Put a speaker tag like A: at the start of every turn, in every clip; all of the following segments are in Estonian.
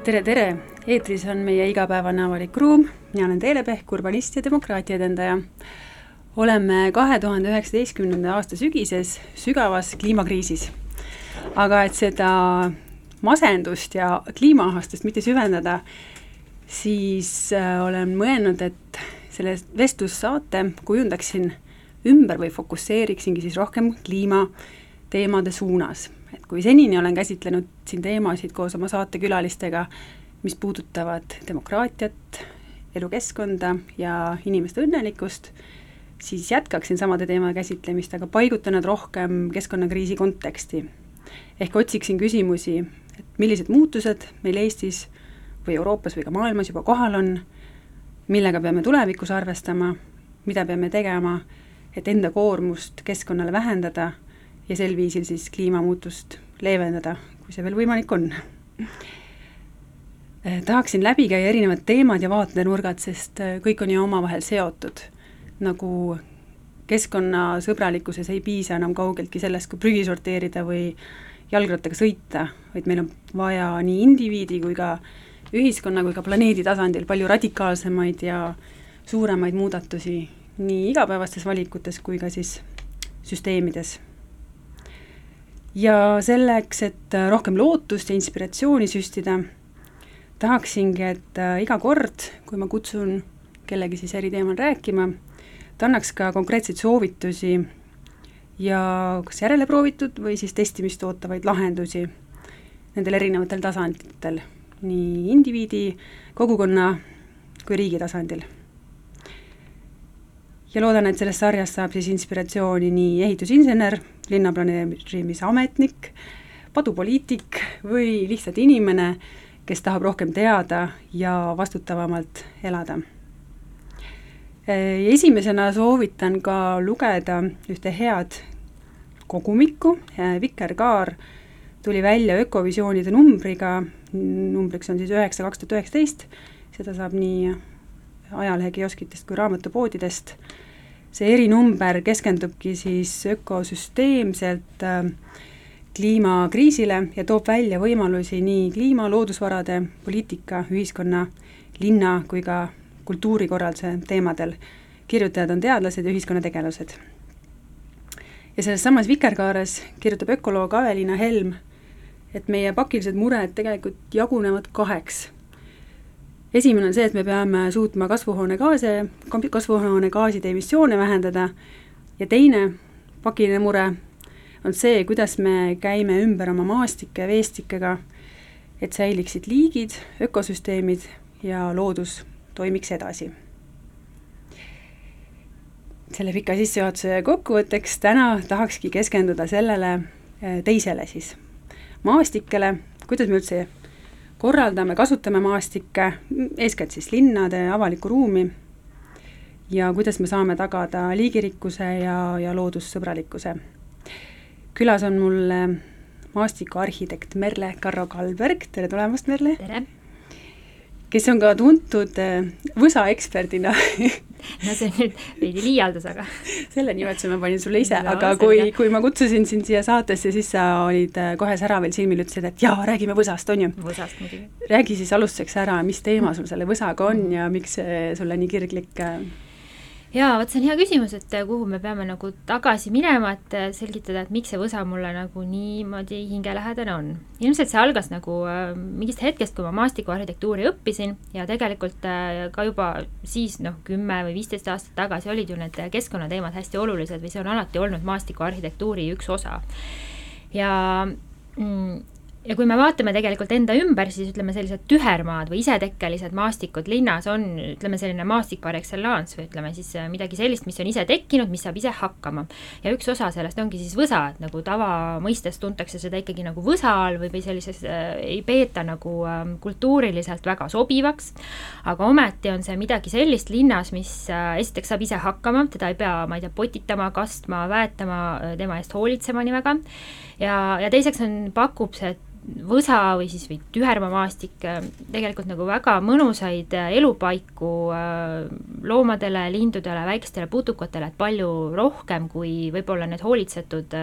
A: tere, tere! eetris on meie igapäevane avalik ruum, mina olen Teele Pehk, urbanist ja demokraatia edendaja. oleme kahe tuhande üheksateistkümnenda aasta sügises sügavas kliimakriisis. aga et seda masendust ja kliimaahastust mitte süvendada, siis äh, olen mõelnud, et selle vestlussaate kujundaksin ümber või fokusseeriksingi siis rohkem kliimateemade suunas et kui senini olen käsitlenud siin teemasid koos oma saatekülalistega, mis puudutavad demokraatiat, elukeskkonda ja inimeste õnnelikkust, siis jätkaksin samade teemade käsitlemist, aga paigutan nad rohkem keskkonnakriisi konteksti. ehk otsiksin küsimusi, et millised muutused meil Eestis või Euroopas või ka maailmas juba kohal on, millega peame tulevikus arvestama, mida peame tegema, et enda koormust keskkonnale vähendada ja sel viisil siis kliimamuutust leevendada, kui see veel võimalik on. Eh, tahaksin läbi käia erinevad teemad ja vaatenurgad, sest eh, kõik on ju omavahel seotud. nagu keskkonnasõbralikkuses ei piisa enam kaugeltki sellest, kui prügi sorteerida või jalgrattaga sõita, vaid meil on vaja nii indiviidi kui ka ühiskonna kui ka planeedi tasandil palju radikaalsemaid ja suuremaid muudatusi nii igapäevastes valikutes kui ka siis süsteemides ja selleks, et äh, rohkem lootust ja inspiratsiooni süstida, tahaksingi, et äh, iga kord, kui ma kutsun kellegi siis eri teemal rääkima, ta annaks ka konkreetseid soovitusi ja kas järeleproovitud või siis testimist ootavaid lahendusi nendel erinevatel tasanditel, nii indiviidi, kogukonna kui riigi tasandil ja loodan, et sellest sarjast saab siis inspiratsiooni nii ehitusinsener, linnaplaneerimise ametnik, padupoliitik või lihtsalt inimene, kes tahab rohkem teada ja vastutavamalt elada. Esimesena soovitan ka lugeda ühte head kogumikku, Vikerkaar tuli välja ökovisioonide numbriga, numbriks on siis üheksa kaks tuhat üheksateist, seda saab nii ajalehekioskitest kui raamatupoodidest. see erinumber keskendubki siis ökosüsteemselt äh, kliimakriisile ja toob välja võimalusi nii kliima, loodusvarade, poliitika, ühiskonna, linna kui ka kultuurikorralduse teemadel. kirjutajad on teadlased ja ühiskonnategelased. ja selles samas Vikerkaares kirjutab ökoloog Aveliina Helm, et meie pakilised mured tegelikult jagunevad kaheks esimene on see, et me peame suutma kasvuhoonegaase, kasvuhoonegaaside emissioone vähendada ja teine pakiline mure on see, kuidas me käime ümber oma maastike veestikega, et säiliksid liigid, ökosüsteemid ja loodus toimiks edasi. selle pika sissejuhatuse kokkuvõtteks täna tahakski keskenduda sellele eh, teisele siis, maastikele, kuidas me üldse korraldame, kasutame maastikke, eeskätt siis linnade avalikku ruumi ja kuidas me saame tagada liigirikkuse ja, ja loodussõbralikkuse. külas on mul maastikuarhitekt Merle Karro-Kalberg, tere tulemast, Merle!
B: tere!
A: kes on ka tuntud äh, võsa eksperdina
B: no see on nüüd veidi liialdus, aga
A: selle nimetuse ma panin sulle ise no,, aga kui, kui ma kutsusin sind siia saatesse, siis sa olid äh, kohe säraval silmil, ütlesid, et jaa, räägime võsast, on ju?
B: võsast muidugi.
A: räägi siis alustuseks ära, mis teema sul selle võsaga on ja miks see sulle nii kirglik äh,
B: jaa, vot see on hea küsimus, et äh, kuhu me peame nagu tagasi minema, et äh, selgitada, et miks see võsa mulle nagu niimoodi hingelähedane on. ilmselt see algas nagu äh, mingist hetkest, kui ma maastikuarhitektuuri õppisin ja tegelikult äh, ka juba siis noh, kümme või viisteist aastat tagasi olid ju need keskkonnateemad hästi olulised või see on alati olnud maastikuarhitektuuri üks osa. ja mm, ja kui me vaatame tegelikult enda ümber, siis ütleme, sellised tühermaad või isetekkelised maastikud linnas on, ütleme, selline maastik par excellence või ütleme siis äh, midagi sellist, mis on ise tekkinud, mis saab ise hakkama. ja üks osa sellest ongi siis võsa, et nagu tavamõistes tuntakse seda ikkagi nagu võsa all või, või sellises äh,, ei peeta nagu äh, kultuuriliselt väga sobivaks, aga ometi on see midagi sellist linnas, mis äh, esiteks saab ise hakkama, teda ei pea, ma ei tea, potitama, kastma, väetama, äh, tema eest hoolitsema nii väga, ja, ja teiseks on, pakub see võsa või siis või tühermamaastik, tegelikult nagu väga mõnusaid elupaiku loomadele, lindudele, väikestele putukatele, palju rohkem kui võib-olla need hoolitsetud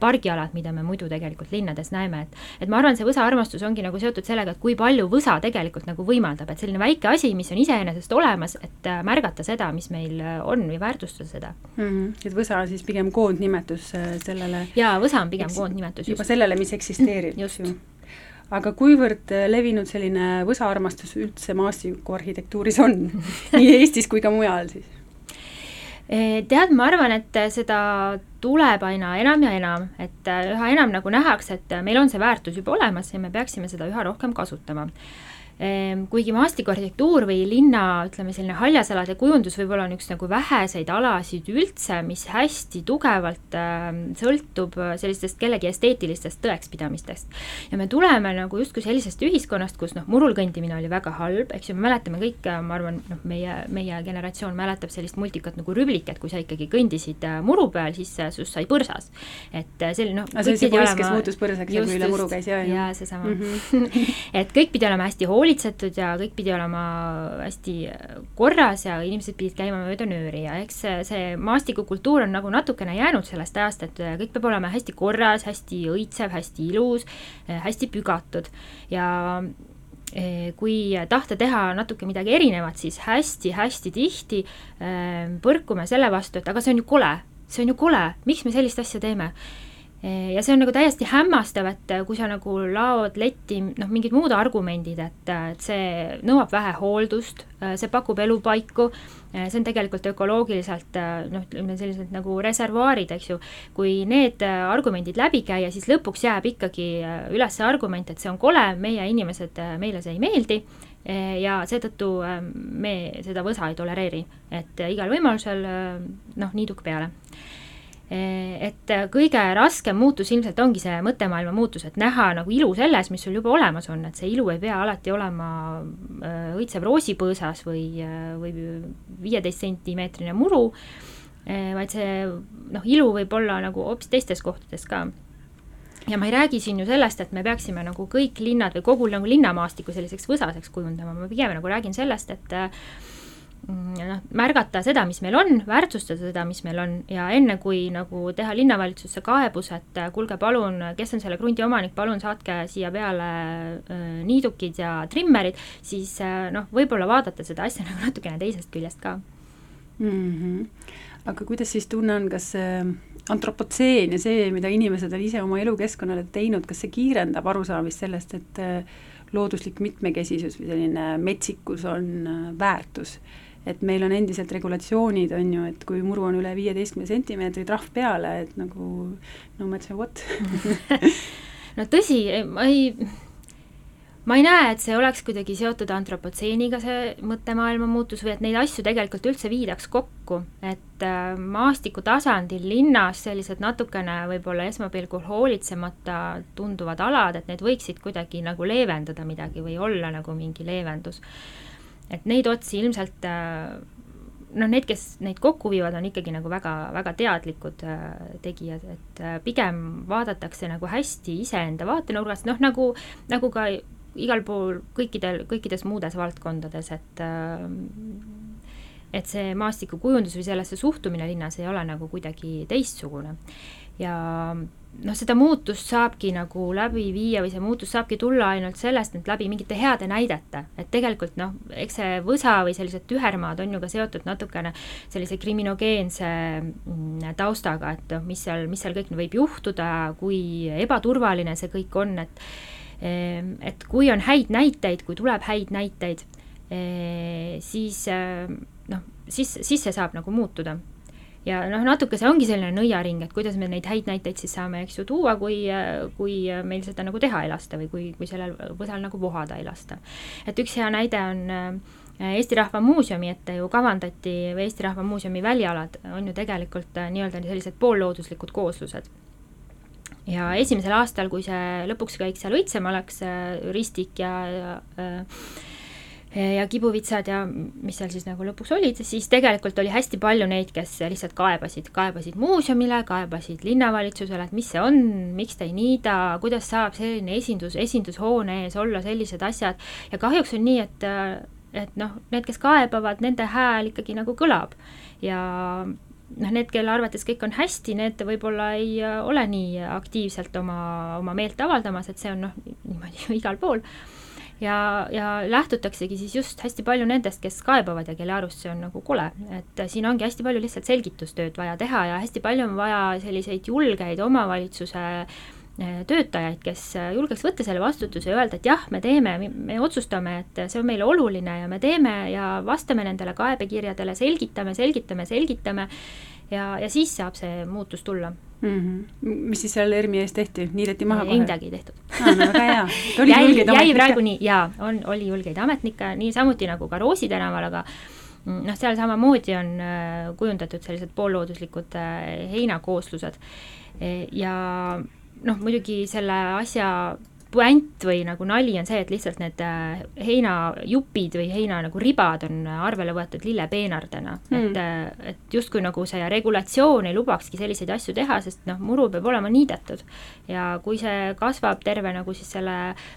B: pargialad, mida me muidu tegelikult linnades näeme, et et ma arvan, see võsaarmastus ongi nagu seotud sellega, et kui palju võsa tegelikult nagu võimaldab, et selline väike asi, mis on iseenesest olemas, et märgata seda, mis meil on või väärtustada seda
A: mm. -hmm. et võsa on siis pigem koondnimetus sellele
B: jaa, võsa on pigem koondnimetus.
A: juba sellele, mis eksisteerib.
B: just
A: aga kuivõrd äh, levinud selline võsaarmastus üldse maastikuarhitektuuris on nii Eestis kui ka mujal siis?
B: Eh, tead, ma arvan, et seda tuleb aina enam ja enam, et äh, üha enam nagu nähakse, et meil on see väärtus juba olemas ja me peaksime seda üha rohkem kasutama kuigi maastikuarhitektuur või linna, ütleme selline haljasalade kujundus võib-olla on üks nagu väheseid alasid üldse, mis hästi tugevalt äh, sõltub sellistest kellegi esteetilistest tõekspidamistest. ja me tuleme nagu justkui sellisest ühiskonnast, kus noh, murul kõndimine oli väga halb, eks ju, me mäletame kõik, ma arvan, noh, meie, meie generatsioon mäletab sellist multikat nagu Rüblik, et kui sa ikkagi kõndisid äh, muru peal, siis sinust sai põrsas. et äh, selline noh.
A: see oli see poiss, kes muutus põrsaks ja kui üle muru käis,
B: jaa, jaa. jaa, seesama mm. -hmm. et kõik pidi olema hästi hoolitsetud, hoolitsetud ja kõik pidi olema hästi korras ja inimesed pidid käima mööda nööri. Ja eks see, maastikukultuur on nagu natukene jäänud sellest ajast, et kõik peab olema hästi korras, hästi õitsev, hästi ilus, hästi pügatud. Ja e, kui tahta teha natuke midagi erinevat, siis hästi-hästi tihti põrkume selle vastu, et aga see on ju kole, see on ju kole, miks me sellist asja teeme ja see on nagu täiesti hämmastav, et kui sa nagu laod letti noh, mingid muud argumendid, et, et see nõuab vähe hooldust, see pakub elupaiku, see on tegelikult ökoloogiliselt noh, ütleme sellised nagu reservuaarid, eks ju, kui need argumendid läbi käia, siis lõpuks jääb ikkagi üles argument, et see on kole, meie inimesed, meile see ei meeldi ja seetõttu me seda võsa ei tolereeri, et igal võimalusel noh, niiduk peale. Eh, et kõige raskem muutus ilmselt ongi see mõttemaailma muutus, et näha nagu ilu selles, mis sul juba olemas on, et see ilu ei pea alati olema äh, õitsev roosipõõsas või, äh, või viieteist sentimeetrine muru, äh, vaid see noh, ilu võib olla nagu hoopis teistes kohtades ka. Ja ma ei räägi siin ju sellest, et me peaksime nagu kõik linnad või kogu nagu linnamaastiku selliseks võsaseks kujundama, ma pigem nagu räägin sellest, et noh, märgata seda, mis meil on, väärtustada seda, mis meil on ja enne, kui nagu teha linnavalitsusse kaebus, et äh, kuulge, palun, kes on selle krundi omanik, palun saatke siia peale äh, niidukid ja trimmerid, siis äh, noh, võib-olla vaadata seda asja nagu natukene teisest küljest ka
A: mm. -hmm. aga kuidas siis tunne on, kas see antropotseen ja see, mida inimesed on ise oma elukeskkonnale teinud, kas see kiirendab arusaamist sellest, et looduslik mitmekesisus või selline metsikus on väärtus et meil on endiselt regulatsioonid, on ju, et kui muru on üle viieteistkümne sentimeetri, trahv peale, et nagu no ma ütlesin, what.
B: No tõsi, ma ei, ma ei näe, et see oleks kuidagi seotud antropotseeniga, see mõttemaailma muutus või et neid asju tegelikult üldse viidaks kokku, et äh, maastiku tasandil linnas sellised natukene võib-olla esmapilgul hoolitsemata tunduvad alad, et need võiksid kuidagi nagu leevendada midagi või olla nagu mingi leevendus et neid otsi ilmselt äh, noh, need, kes neid kokku viivad, on ikkagi nagu väga, väga teadlikud äh, tegijad, et äh, pigem vaadatakse nagu hästi iseenda vaatenurgast, noh nagu, nagu ka igal pool kõikidel, kõikides muudes valdkondades, et et see maastikukujundus või sellesse suhtumine linnas ei ole nagu kuidagi teistsugune. ja noh, seda muutust saabki nagu läbi viia või see muutus saabki tulla ainult sellest, et läbi mingite heade näidete, et tegelikult noh, eks see võsa või sellised tühermaad on ju ka seotud natukene sellise kriminogeense mm, taustaga, et noh, mis seal, mis seal kõik võib juhtuda, kui ebaturvaline see kõik on, et ehm, et kui on häid näiteid, kui tuleb häid näiteid, eh, siis noh, siis, siis see saab nagu muutuda ja noh, natuke see ongi selline nõiaring, et kuidas me neid häid näiteid siis saame, eks ju, tuua, kui, kui meil seda nagu teha ei lasta või kui, kui sellel võsal nagu vohada ei lasta. et üks hea näide on äh, Eesti Rahva Muuseumi ette ju kavandati või Eesti Rahva Muuseumi välialad on ju tegelikult äh, nii-öelda sellised poollooduslikud kooslused ja esimesel aastal, kui see lõpuks kõik seal õitsema läks, äh, ristik ja, ja ja kibuvitsad ja mis seal siis nagu lõpuks olid, siis tegelikult oli hästi palju neid, kes lihtsalt kaebasid, kaebasid muuseumile, kaebasid linnavalitsusele, et mis see on, miks te ei niida, kuidas saab selline esindus, esindushoone ees olla sellised asjad. Ja kahjuks on nii, et et noh, need, kes kaebavad, nende hääl ikkagi nagu kõlab. Ja noh, need, kelle arvates kõik on hästi, need võib-olla ei ole nii aktiivselt oma, oma meelt avaldamas, et see on noh, niimoodi igal pool ja, ja lähtutaksegi siis just hästi palju nendest, kes kaebavad ja kelle arust see on nagu kole, et siin ongi hästi palju lihtsalt selgitustööd vaja teha ja hästi palju on vaja selliseid julgeid omavalitsuse eh, töötajaid, kes julgeks võtta selle vastutuse ja öelda, et jah, me teeme, me otsustame, et see on meile oluline ja me teeme ja vastame nendele kaebekirjadele, selgitame, selgitame, selgitame ja, ja siis saab see muutus tulla
A: mm. -hmm. mis siis seal ERMi ees tehti, niideti maha kohe?
B: ei midagi ei tehtud
A: ah,. No, väga hea.
B: jäi, jäi praegu nii, jaa, on, oli julgeid ametnikke, niisamuti nagu ka Roosi tänaval, aga mm, noh, seal samamoodi on äh, kujundatud sellised poollooduslikud äh, heinakooslused e, ja noh, muidugi selle asja puänt või nagu nali on see, et lihtsalt need äh, heinajupid või heina nagu ribad on arvele võetud lillepeenardena mm., et, äh, et justkui nagu see regulatsioon ei lubakski selliseid asju teha, sest noh, muru peab olema niidetud. ja kui see kasvab terve nagu siis selle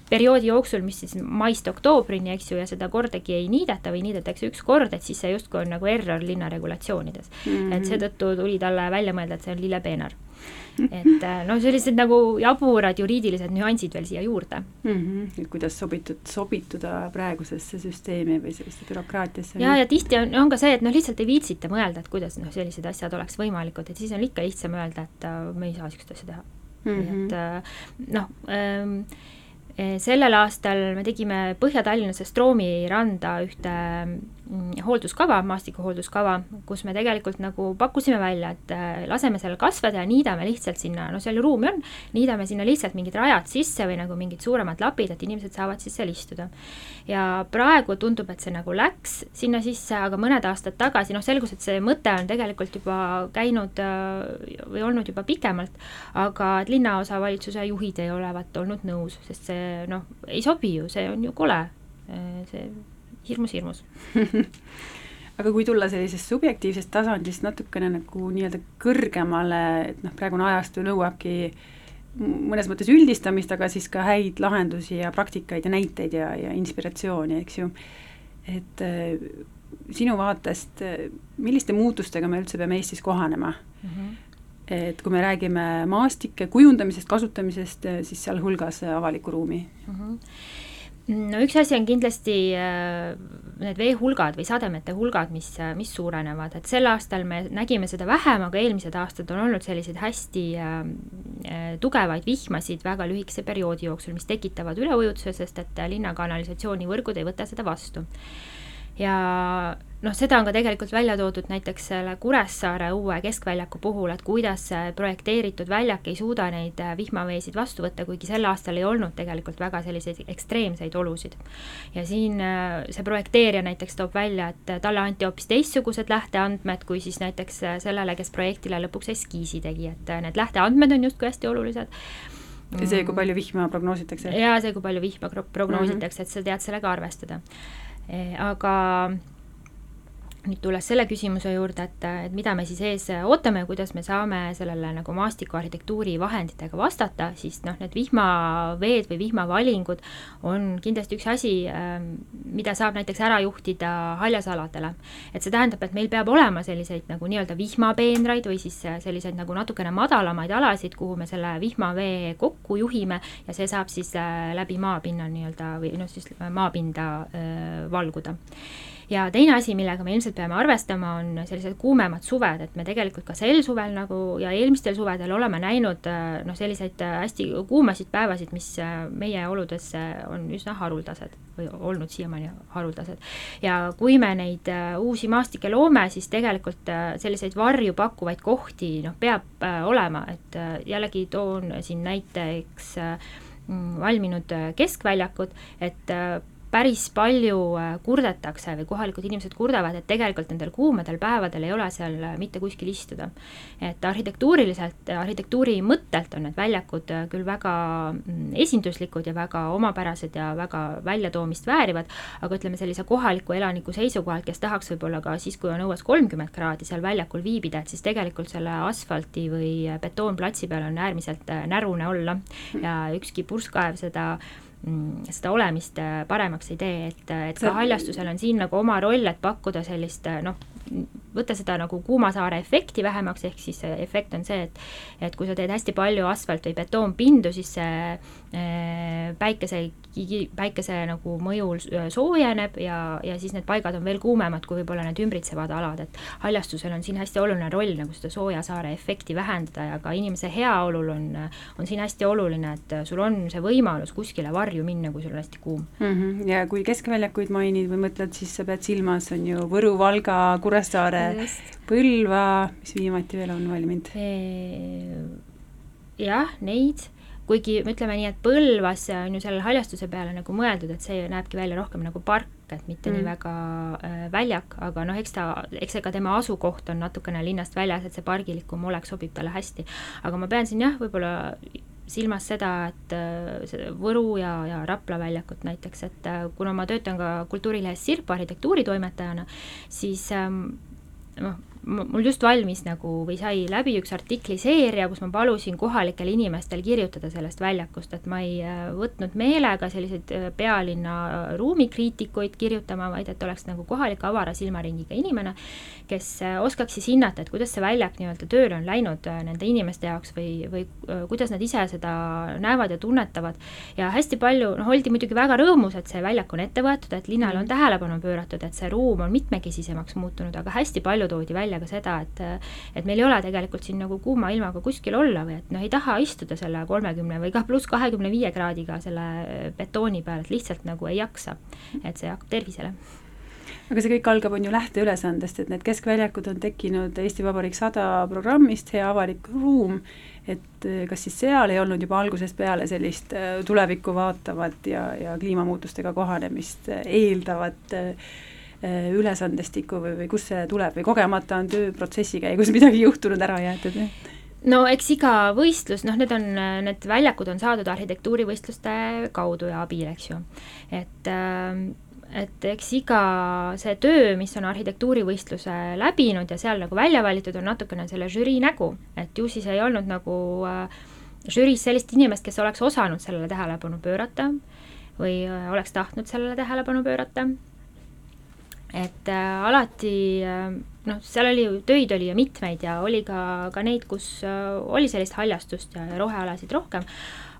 B: perioodi jooksul, mis siis maist oktoobrini, eks ju, ja seda kordagi ei niideta või niidetakse üks kord, et siis see justkui on nagu error linna regulatsioonides mm. -hmm. et seetõttu tuli talle välja mõelda, et see on lillepeenar et äh, noh, sellised nagu jaburad juriidilised nüansid veel siia juurde
A: mm. -hmm. et kuidas sobitud, sobituda praegusesse süsteemi või selliste bürokraatiasse.
B: ja, ja tihti on, on ka see, et noh, lihtsalt ei viitsita mõelda, et kuidas noh, sellised asjad oleks võimalikud, et siis on ikka lihtsam öelda, et äh, me ei saa niisugust asja teha mm. -hmm. et äh, noh ähm,, sellel aastal me tegime Põhja-Tallinnasse Stroomi randa ühte hoolduskava, maastikuhoolduskava, kus me tegelikult nagu pakkusime välja, et äh, laseme seal kasvada ja niidame lihtsalt sinna, no seal ju ruumi on, niidame sinna lihtsalt mingid rajad sisse või nagu mingid suuremad lapid, et inimesed saavad siis seal istuda. ja praegu tundub, et see nagu läks sinna sisse, aga mõned aastad tagasi, noh, selgus, et see mõte on tegelikult juba käinud äh, või olnud juba pikemalt, aga et linnaosavalitsuse juhid ei olevat olnud nõus, sest see noh, ei sobi ju, see on ju kole, äh, see hirmus, hirmus
A: aga kui tulla sellisest subjektiivsest tasandist natukene nagu nii-öelda kõrgemale, et noh, praegune ajastu nõuabki mõnes mõttes üldistamist, aga siis ka häid lahendusi ja praktikaid ja näiteid ja, ja inspiratsiooni, eks ju. et äh, sinu vaatest, milliste muutustega me üldse peame Eestis kohanema mm? -hmm. et kui me räägime maastike kujundamisest, kasutamisest, siis sealhulgas avaliku ruumi mm. -hmm
B: no üks asi on kindlasti äh, need veehulgad või sademete hulgad, mis, äh, mis suurenevad, et sel aastal me nägime seda vähem, aga eelmised aastad on olnud selliseid hästi äh, tugevaid vihmasid väga lühikese perioodi jooksul, mis tekitavad üleujutuse, sest et linna kanalisatsioonivõrgud ei võta seda vastu. Ja noh, seda on ka tegelikult välja toodud näiteks selle Kuressaare uue keskväljaku puhul, et kuidas projekteeritud väljak ei suuda neid äh, vihmaveesid vastu võtta, kuigi sel aastal ei olnud tegelikult väga selliseid ekstreemseid olusid. ja siin äh, see projekteerija näiteks toob välja, et talle anti hoopis teistsugused lähteandmed kui siis näiteks äh, sellele, kes projektile lõpuks eskiisi tegi, et need lähteandmed on justkui hästi olulised
A: ja see, kui palju vihma prognoositakse?
B: jaa, see, kui palju vihma prognoositakse mm, -hmm. et sa tead sellega arvestada. Aga nüüd tulles selle küsimuse juurde, et, et mida me siis ees ootame ja kuidas me saame sellele nagu maastikuarhitektuuri vahenditega vastata, siis noh, need vihmaveed või vihmavalingud on kindlasti üks asi, ähm, mida saab näiteks ära juhtida haljasaladele. et see tähendab, et meil peab olema selliseid nagu nii-öelda vihmapeenraid või siis selliseid nagu natukene madalamaid alasid, kuhu me selle vihmavee kokku juhime ja see saab siis äh, läbi maapinna nii-öelda või noh, siis maapinda äh, valguda ja teine asi, millega me ilmselt peame arvestama, on sellised kuumemad suved, et me tegelikult ka sel suvel nagu ja eelmistel suvedel oleme näinud äh, noh, selliseid äh, hästi kuumasid päevasid, mis äh, meie oludes on üsna haruldased või olnud siiamaani haruldased. ja kui me neid uusi maastikke loome, siis tegelikult selliseid varju pakkuvaid kohti noh, peab olema, et jällegi toon siin näiteks mm, valminud keskväljakud, et päris palju äh, kurdetakse või kohalikud inimesed kurdavad, et tegelikult nendel kuumadel päevadel ei ole seal äh, mitte kuskil istuda. et arhitektuuriliselt, arhitektuuri mõttelt on need väljakud küll väga mm, esinduslikud ja väga omapärased ja väga väljatoomist väärivad, aga ütleme, sellise kohaliku elaniku seisukohalt, kes tahaks võib-olla ka siis, kui on õues kolmkümmend kraadi seal väljakul viibida, et siis tegelikult selle asfalti või betoonplatsi peal on äärmiselt närune olla ja ükski purskkaev seda seda olemist äh, paremaks ei tee, et, et ka haljastusel on siin nagu oma roll, et pakkuda sellist äh, noh, võtta seda nagu Kuumasaare efekti vähemaks, ehk siis efekt on see, et et kui sa teed hästi palju asfalt- või betoonpindu, siis see äh, päikese, päikese nagu mõjul soojeneb ja, ja siis need paigad on veel kuumemad kui võib-olla need ümbritsevad alad, et haljastusel on siin hästi oluline roll nagu seda sooja saare efekti vähendada ja ka inimese heaolul on, on siin hästi oluline, et sul on see võimalus kuskile varju minna, kui sul on hästi kuum
A: mm. -hmm. ja kui keskväljakuid mainid või mõtled, siis sa pead silmas, on ju Võru, Valga, Kuressaare, Põlva, mis viimati veel on valminud?
B: jah, neid, kuigi ütleme nii, et Põlvas on ju selle haljastuse peale nagu mõeldud, et see näebki välja rohkem nagu park, et mitte mm. nii väga äh, väljak, aga noh, eks ta, eks see ka tema asukoht on natukene linnast väljas, et see pargilikum olek sobib talle hästi. aga ma pean siin jah, võib-olla silmas seda, et äh, see Võru ja, ja Rapla väljakut näiteks, et äh, kuna ma töötan ka kultuurilehes Sirp arhitektuuritoimetajana, siis ähm, noh, mul just valmis nagu või sai läbi üks artikliseeria, kus ma palusin kohalikel inimestel kirjutada sellest väljakust, et ma ei äh, võtnud meelega selliseid äh, pealinna ruumikriitikuid kirjutama, vaid et oleks nagu kohalik avara silmaringiga inimene, kes äh, oskaks siis hinnata, et kuidas see väljak nii-öelda tööle on läinud nende inimeste jaoks või, või kuidas nad ise seda näevad ja tunnetavad. ja hästi palju, noh, oldi muidugi väga rõõmus, et see väljak on ette võetud, et linnale on mm. tähelepanu pööratud, et see ruum on mitmekesisemaks muutunud, aga hästi palju toodi välja välja ka seda, et et meil ei ole tegelikult siin nagu kuuma ilmaga kuskil olla või et noh, ei taha istuda selle kolmekümne või ka pluss kahekümne viie kraadiga selle betooni peal, et lihtsalt nagu ei jaksa, et see hakkab tervisele.
A: Aga see kõik algab, on ju lähteülesandest, et need keskväljakud on tekkinud Eesti Vabariik sada programmist Hea avalik ruum, et eh, kas siis seal ei olnud juba algusest peale sellist eh, tulevikku vaatavat ja, ja kliimamuutustega kohanemist eeldavat äh, Äh, ülesandestikku või, või kust see tuleb või kogemata on tööprotsessi käigus midagi juhtunud, ära jäetud?
B: no eks iga võistlus, noh, need on, need väljakud on saadud arhitektuurivõistluste kaudu ja abil, eks ju. et äh, et eks iga see töö, mis on arhitektuurivõistluse läbinud ja seal nagu välja valitud, on natukene selle žürii nägu, et ju siis ei olnud nagu äh, žüriis sellist inimest, kes oleks osanud sellele tähelepanu pöörata või äh, oleks tahtnud sellele tähelepanu pöörata et äh, alati äh, noh, seal oli ju, töid oli ju mitmeid ja oli ka, ka neid, kus äh, oli sellist haljastust ja, ja rohealasid rohkem,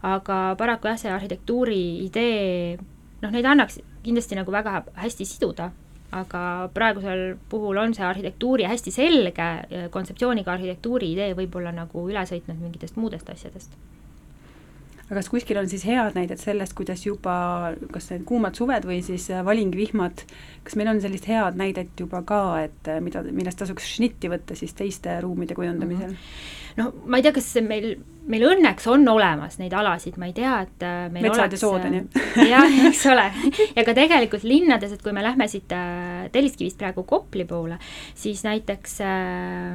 B: aga paraku jah, see arhitektuuri idee, noh, neid annaks kindlasti nagu väga hästi siduda, aga praegusel puhul on see arhitektuuri hästi selge kontseptsiooniga arhitektuuri idee võib-olla nagu üle sõitnud mingitest muudest asjadest
A: aga kas kuskil on siis head näidet sellest, kuidas juba kas need kuumad suved või siis äh, valingvihmad, kas meil on sellist head näidet juba ka, et äh, mida, millest tasuks šnitti võtta siis teiste ruumide kujundamisel mm?
B: -hmm no ma ei tea, kas meil, meil õnneks on olemas neid alasid, ma ei tea, et äh, meil
A: metsad oleks, ja sood on ju.
B: Äh, jah, eks ole. ja ka tegelikult linnades, et kui me lähme siit äh, Telliskivist praegu Kopli poole, siis näiteks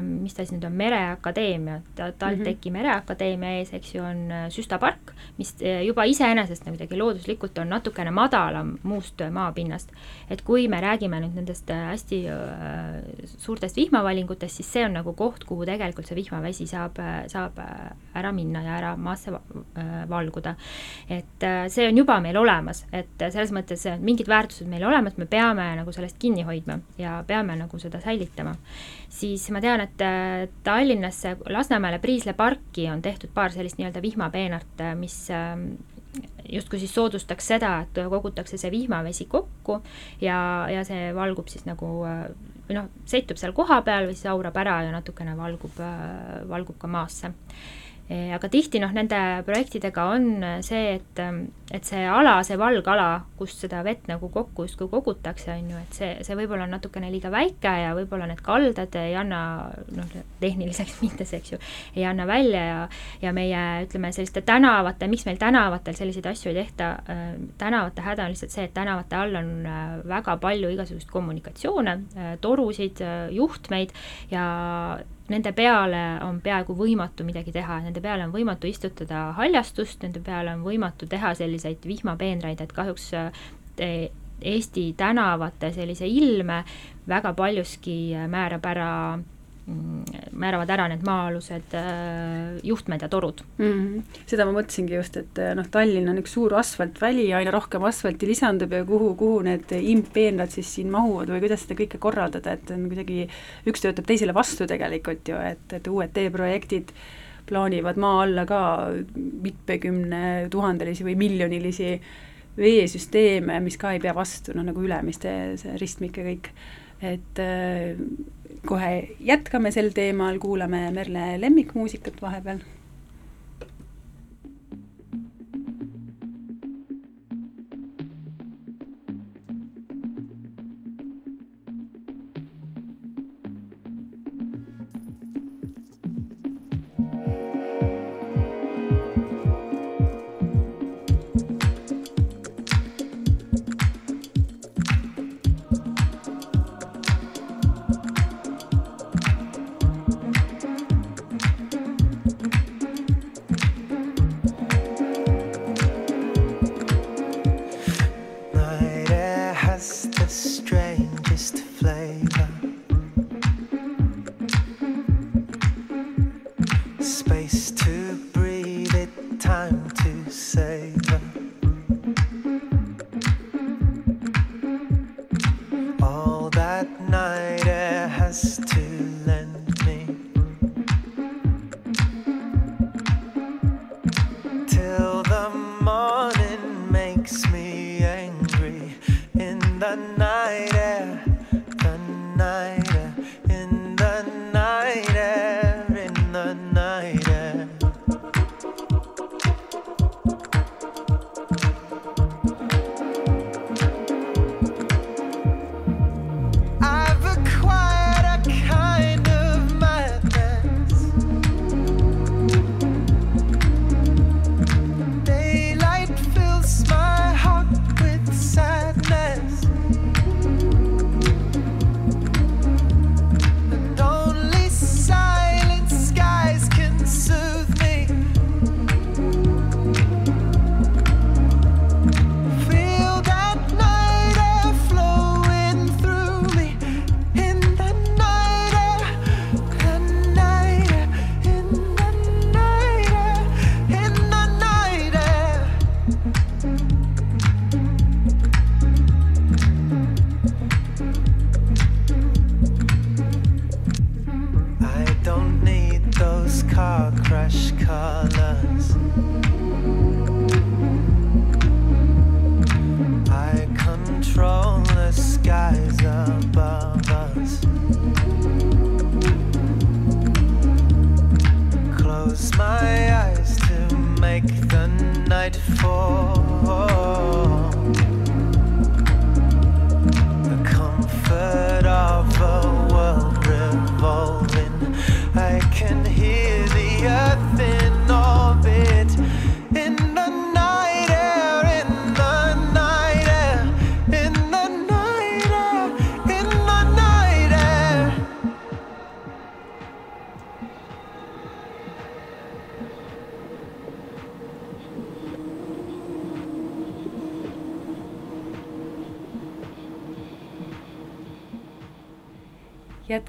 B: mis ta siis nüüd on, Mereakadeemia, TalTechi mm -hmm. Mereakadeemia ees, eks ju, on süstapark, mis juba iseenesest nagu kuidagi looduslikult on natukene madalam muust maapinnast. et kui me räägime nüüd nendest hästi suurtest vihmavalingutest, siis see on nagu koht, kuhu tegelikult see vihmavesi saab, saab ära minna ja ära maasse valguda. et äh, see on juba meil olemas, et selles mõttes mingid väärtused meil olemas, me peame nagu sellest kinni hoidma ja peame nagu seda säilitama. siis ma tean, et äh, Tallinnasse, Lasnamäele Priisle parki on tehtud paar sellist nii-öelda vihmapeenart, mis ähm, justkui siis soodustaks seda, et kogutakse see vihmavesi kokku ja, ja see valgub siis nagu või noh, seitub seal kohapeal või siis aurab ära ja natukene valgub, valgub ka maasse. Aga tihti noh, nende projektidega on see, et, et see ala, see valgala, kust seda vett nagu kokku justkui kogutakse, on ju, et see, see võib-olla on natukene liiga väike ja võib-olla need kaldad ei anna noh, tehniliseks minnes, eks ju, ei anna välja ja ja meie ütleme, selliste tänavate, miks meil tänavatel selliseid asju ei tehta, tänavate häda on lihtsalt see, et tänavate all on väga palju igasuguseid kommunikatsioone, torusid, juhtmeid ja nende peale on peaaegu võimatu midagi teha, nende peale on võimatu istutada haljastust, nende peale on võimatu teha selliseid vihmapeenraid, et kahjuks eh, Eesti tänavate sellise ilme väga paljuski määrab ära määravad ära need maa-alused äh, juhtmed ja torud
C: mm. -hmm. seda ma mõtlesingi just, et noh, Tallinn on üks suur asfaltväli, aina rohkem asfalti lisandub ja kuhu, kuhu need impeenrad siis siin mahuvad või kuidas seda kõike korraldada, et on kuidagi, üks töötab teisele vastu tegelikult ju, et, et uued teeprojektid plaanivad maa alla ka mitmekümne tuhandelisi või miljonilisi veesüsteeme, mis ka ei pea vastu, noh nagu Ülemiste, see ristmik ja kõik. et äh, kohe jätkame sel teemal, kuulame Merle lemmikmuusikat vahepeal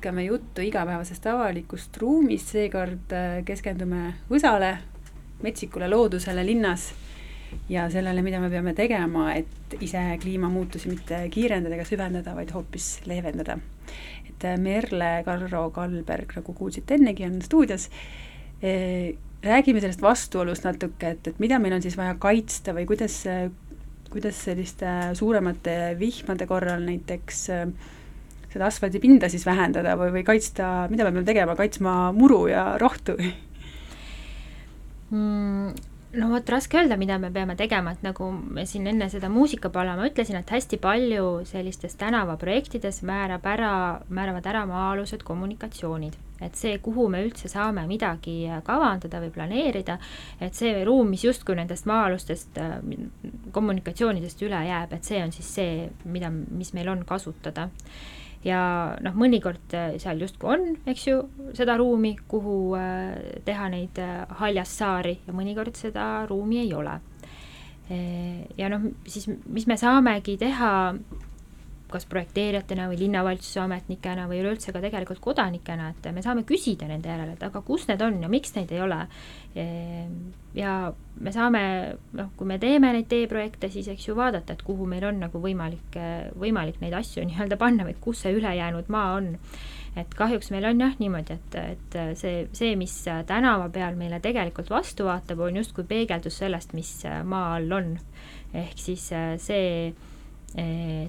C: jätkame juttu igapäevasest avalikust ruumist, seekord äh, keskendume võsale, metsikule loodusele linnas ja sellele, mida me peame tegema, et ise kliimamuutusi mitte kiirendada ega süvendada, vaid hoopis leevendada. et äh, Merle Karro Kalberg, nagu kuulsite ennegi, on stuudios. Äh, räägime sellest vastuolust natuke, et, et mida meil on siis vaja kaitsta või kuidas, kuidas selliste suuremate vihmade korral näiteks äh, seda asfaldipinda siis vähendada või, või kaitsta, mida me peame tegema, kaitsma muru ja rohtu?
B: mm,? no vot, raske öelda, mida me peame tegema, et nagu me siin enne seda muusikapala ma ütlesin, et hästi palju sellistes tänavaprojektides määrab ära, määravad ära maa-alused kommunikatsioonid. et see, kuhu me üldse saame midagi kavandada või planeerida, et see ruum, mis justkui nendest maa-alustest äh, kommunikatsioonidest üle jääb, et see on siis see, mida, mis meil on kasutada ja noh, mõnikord äh, seal justkui on, eks ju, seda ruumi, kuhu äh, teha neid äh, haljassaari ja mõnikord seda ruumi ei ole. ja noh, siis mis me saamegi teha kas projekteerijatena või linnavalitsuse ametnikena või üleüldse ka tegelikult kodanikena, et me saame küsida nende järele, et aga kus need on ja miks neid ei ole. ja me saame, noh, kui me teeme neid teeprojekte, siis eks ju vaadata, et kuhu meil on nagu võimalik, võimalik neid asju nii-öelda panna või kus see ülejäänud maa on. et kahjuks meil on jah niimoodi, et, et see, see, mis tänava peal meile tegelikult vastu vaatab, on justkui peegeldus sellest, mis maa all on. ehk siis see Eh,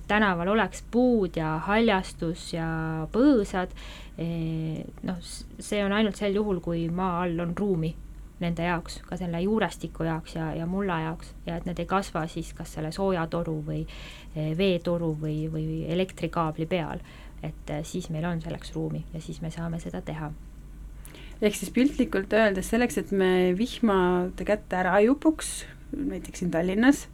B: tänaval oleks puud ja haljastus ja põõsad, eh, noh, see on ainult sel juhul, kui maa all on ruumi nende jaoks, ka selle juurestiku jaoks ja, ja mulla jaoks. Ja et need ei kasva siis kas selle soojatoru või eh, veetoru või, või elektrikaabli peal. et siis meil on selleks ruumi ja siis me saame seda teha.
A: Ehk siis piltlikult öeldes selleks, et me vihmade kätte ära ei upuks, näiteks siin Tallinnas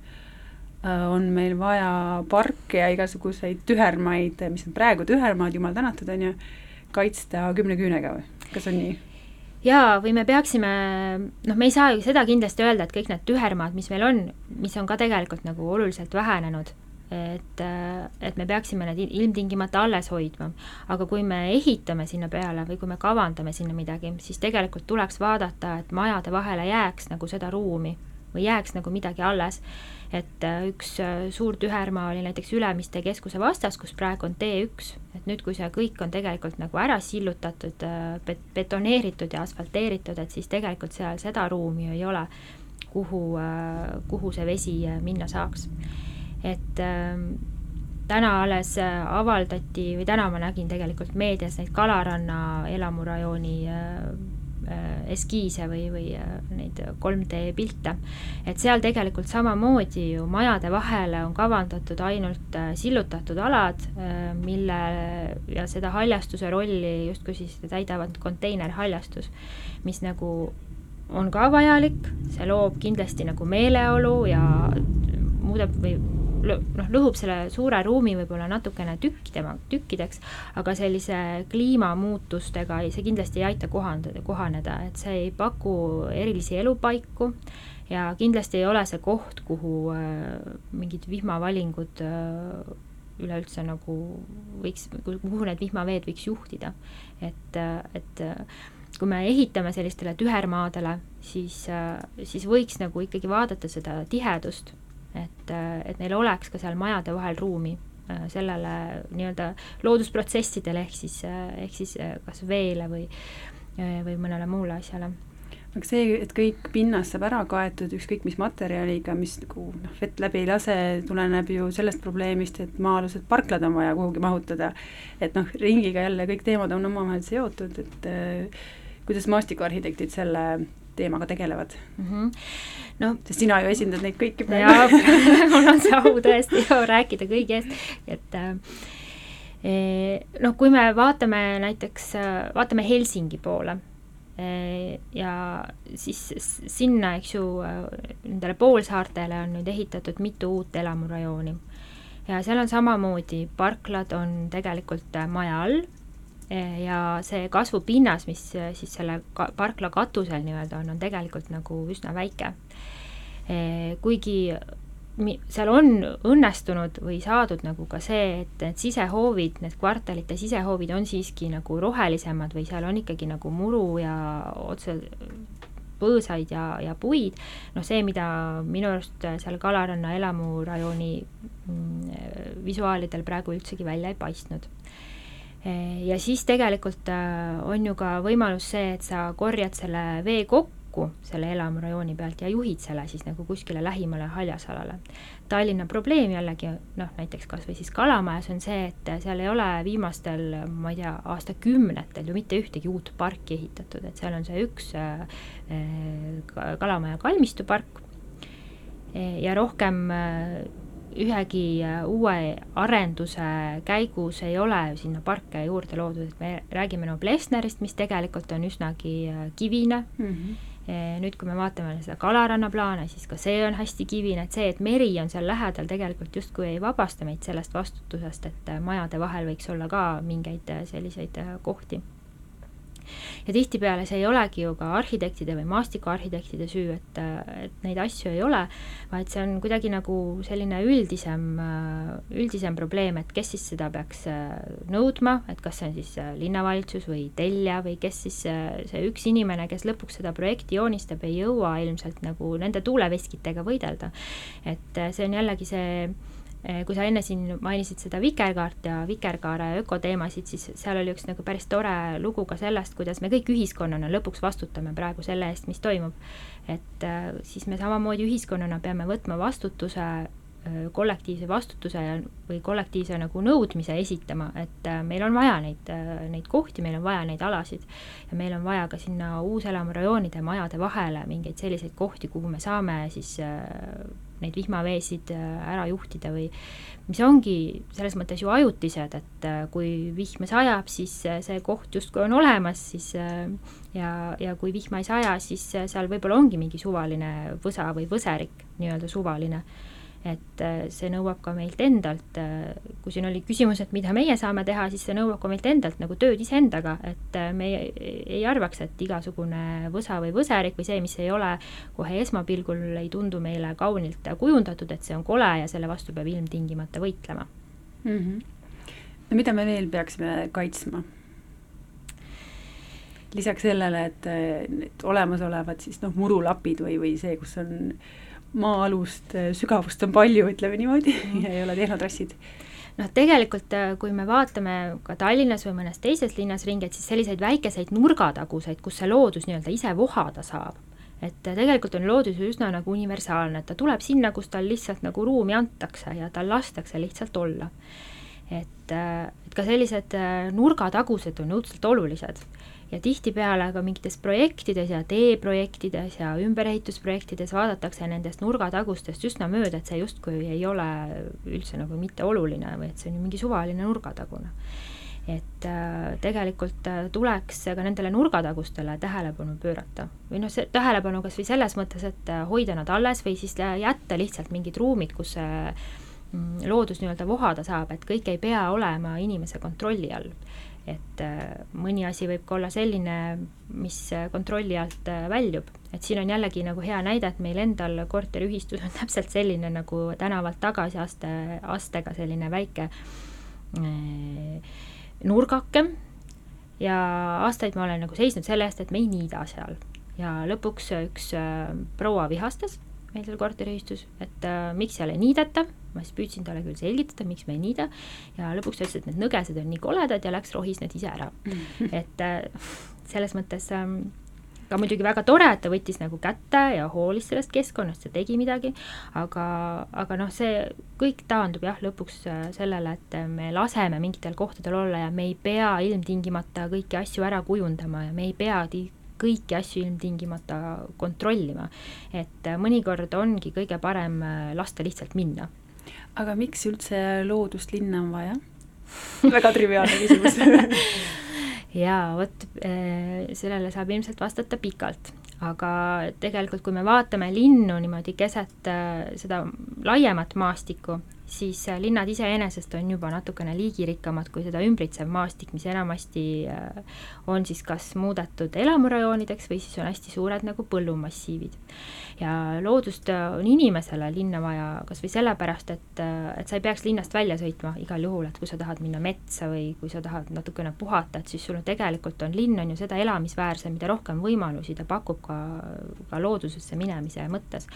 A: on meil vaja parke ja igasuguseid tühermaid, mis on praegu tühermaad, jumal tänatud, on ju, kaitsta kümne küünega või, kas on nii?
B: jaa, või me peaksime, noh, me ei saa ju seda kindlasti öelda, et kõik need tühermaad, mis meil on, mis on ka tegelikult nagu oluliselt vähenenud, et, et me peaksime need ilmtingimata alles hoidma. aga kui me ehitame sinna peale või kui me kavandame sinna midagi, siis tegelikult tuleks vaadata, et majade vahele jääks nagu seda ruumi või jääks nagu midagi alles et äh, üks äh, suur tühermaa oli näiteks Ülemiste keskuse vastas, kus praegu on T1, et nüüd, kui see kõik on tegelikult nagu ära sillutatud, äh, bet-, betoneeritud ja asfalteeritud, et siis tegelikult seal seda ruumi ju ei ole, kuhu, kuhu see vesi minna saaks. et ähm, täna alles avaldati või täna ma nägin tegelikult meedias neid Kalaranna elamurajooni eskiise või, või äh, neid 3D pilte. et seal tegelikult samamoodi ju majade vahele on kavandatud ainult äh, sillutatud alad, mille ja seda haljastuse rolli justkui siis täidavad konteinerhaljastus, mis nagu on ka vajalik, see loob kindlasti nagu meeleolu ja muudab või noh, lõhub selle suure ruumi võib-olla natukene tükkidema, tükkideks, aga sellise kliimamuutustega see kindlasti ei aita kohandada, kohaneda, et see ei paku erilisi elupaiku ja kindlasti ei ole see koht, kuhu äh, mingid vihmavalingud äh, üleüldse nagu võiks, kuhu need vihmaveed võiks juhtida. et, äh, et kui me ehitame sellistele tühermaadele, siis, siis võiks nagu ikkagi vaadata seda tihedust et, et neil oleks ka seal majade vahel ruumi äh, sellele nii-öelda loodusprotsessidele, ehk siis, äh, ehk siis äh, kas veele või, või mõnele muule asjale
A: aga see, et kõik pinnas saab ära kaetud ükskõik mis materjaliga, mis nagu noh, vett läbi ei lase, tuleneb ju sellest probleemist, et maa-alused parklad on vaja kuhugi mahutada. et noh, ringiga jälle kõik teemad on omavahel seotud, et äh, kuidas maastikuarhitektid selle teemaga tegelevad mm? -hmm. no sest sina ju esindad neid kõiki
B: praegu. mul on see au tõesti rääkida kõigi eest, et äh, noh, kui me vaatame näiteks, vaatame Helsingi poole ja siis sinna, eks ju, nendele poolsaartele on nüüd ehitatud mitu uut elamurajooni. ja seal on samamoodi, parklad on tegelikult maja all ja see kasvupinnas, mis äh, siis selle ka-, parkla katusel nii-öelda on, on tegelikult nagu üsna väike. kuigi mi-, seal on õnnestunud või saadud nagu ka see, et need sisehoovid, need kvartalite sisehoovid on siiski nagu rohelisemad või seal on ikkagi nagu muru ja otse põõsaid ja, ja puid, noh see, mida minu arust seal Kalaranna elamurajooni mm, visuaalidel praegu üldsegi välja ei paistnud ja siis tegelikult äh, on ju ka võimalus see, et sa korjad selle vee kokku, selle elamurajooni pealt ja juhid selle siis nagu kuskile lähimale haljasalale. Tallinna probleem jällegi noh, näiteks kas või siis Kalamajas on see, et seal ei ole viimastel, ma ei tea, aastakümnetel ju mitte ühtegi uut parki ehitatud, et seal on see üks äh, Kalamaja kalmistupark ja rohkem äh, ühegi äh, uue arenduse käigus ei ole sinna parke juurde loodud, et me räägime Noblessnerist, mis tegelikult on üsnagi äh, kivine mm. -hmm. nüüd, kui me vaatame seda Kalaranna plaane, siis ka see on hästi kivine, et see, et meri on seal lähedal, tegelikult justkui ei vabasta meid sellest vastutusest, et majade vahel võiks olla ka mingeid selliseid kohti ja tihtipeale see ei olegi ju ka arhitektide või maastikuarhitektide süü, et, et neid asju ei ole, vaid see on kuidagi nagu selline üldisem, üldisem probleem, et kes siis seda peaks nõudma, et kas see on siis linnavalitsus või tellija või kes siis see üks inimene, kes lõpuks seda projekti joonistab, ei jõua ilmselt nagu nende tuuleveskitega võidelda. et see on jällegi see kui sa enne siin mainisid seda vikerkaart ja vikerkaare ökoteemasid, siis seal oli üks nagu päris tore lugu ka sellest, kuidas me kõik ühiskonnana lõpuks vastutame praegu selle eest, mis toimub. et eh, siis me samamoodi ühiskonnana peame võtma vastutuse eh, kollektiivse vastutuse või kollektiivse nagu nõudmise esitama, et meil on vaja neid, neid kohti, meil on vaja neid alasid ja meil on vaja ka sinna uuselamurajoonide majade vahele mingeid selliseid kohti, kuhu me saame siis neid vihmaveesid äh, ära juhtida või mis ongi selles mõttes ju ajutised, et äh, kui vihm sajab, siis äh, see koht justkui on olemas, siis ja, ja kui vihma ei saja, siis seal võib-olla ongi mingi suvaline võsa või võserik, nii-öelda suvaline et äh, see nõuab ka meilt endalt, äh, kui siin oli küsimus, et mida meie saame teha, siis see nõuab ka meilt endalt nagu tööd iseendaga, et äh, me ei, ei arvaks, et igasugune võsa või võserik või see, mis ei ole kohe esmapilgul, ei tundu meile kaunilt kujundatud, et see on kole ja selle vastu peab ilmtingimata võitlema mm.
A: -hmm. no mida me veel peaksime kaitsma? lisaks sellele, et need olemasolevad siis noh, murulapid või, või see, kus on äh, maa-alust äh, sügavust on palju, ütleme niimoodi mm, ei ole tehnotrassid
B: noh, tegelikult äh, kui me vaatame ka Tallinnas või mõnes teises linnas ringi, et siis selliseid väikeseid nurgataguseid, kus see loodus nii-öelda ise vohada saab, et äh, tegelikult on loodus üsna nagu universaalne, et ta tuleb sinna, kus tal lihtsalt nagu ruumi antakse ja tal lastakse lihtsalt olla. et, et ka sellised nurgatagused on õudselt olulised ja tihtipeale ka mingites projektides ja teeprojektides ja ümberehitusprojektides vaadatakse nendest nurgatagustest üsna mööda, et see justkui ei ole üldse nagu mitte oluline või et see on ju mingi suvaline nurgatagune. et äh, tegelikult äh, tuleks ka nendele nurgatagustele tähelepanu pöörata või noh, see tähelepanu kas või selles mõttes, et äh, hoida nad alles või siis äh, jätta lihtsalt mingid ruumid, kus see mm, loodus nii-öelda vohada saab, et kõik ei pea olema inimese kontrolli all et äh, mõni asi võib ka olla selline, mis äh, kontrolli alt äh, väljub, et siin on jällegi nagu hea näide, et meil endal korteriühistus on täpselt selline nagu tänavalt tagasi aste, astega selline väike nurgake ja aastaid ma olen nagu seisnud selle eest, et me ei niida seal. Ja lõpuks üks proua vihastas meil seal korteriühistus, et äh, miks seal ei niideta, ma siis püüdsin talle küll selgitada, miks me ei niida, ja lõpuks ta ütles, et need nõgesed on nii koledad ja läks rohis need ise ära. Et äh, selles mõttes ähm, ka muidugi väga tore, et ta võttis nagu kätte ja hoolis sellest keskkonnast ja tegi midagi, aga, aga noh, see kõik taandub jah, lõpuks äh, sellele, et me laseme mingitel kohtadel olla ja me ei pea ilmtingimata kõiki asju ära kujundama ja me ei pea kõiki asju ilmtingimata kontrollima. et äh, mõnikord ongi kõige parem äh, lasta lihtsalt minna.
A: aga miks üldse loodust linna on vaja? väga triviaalne küsimus
B: jaa, vot äh, sellele saab ilmselt vastata pikalt, aga tegelikult, kui me vaatame linnu niimoodi keset seda laiemat maastikku, siis äh, linnad iseenesest on juba natukene liigirikkamad kui seda ümbritsev maastik, mis enamasti äh, on siis kas muudetud elamurajoonideks või siis on hästi suured nagu põllumassiivid. ja loodust äh, on inimesele linna vaja kas või sellepärast, et, et sa ei peaks linnast välja sõitma igal juhul, et kui sa tahad minna metsa või kui sa tahad natukene puhata, et siis sul tegelikult on linn on ju seda elamisväärsem, mida rohkem võimalusi ta pakub ka, ka loodusesse minemise mõttes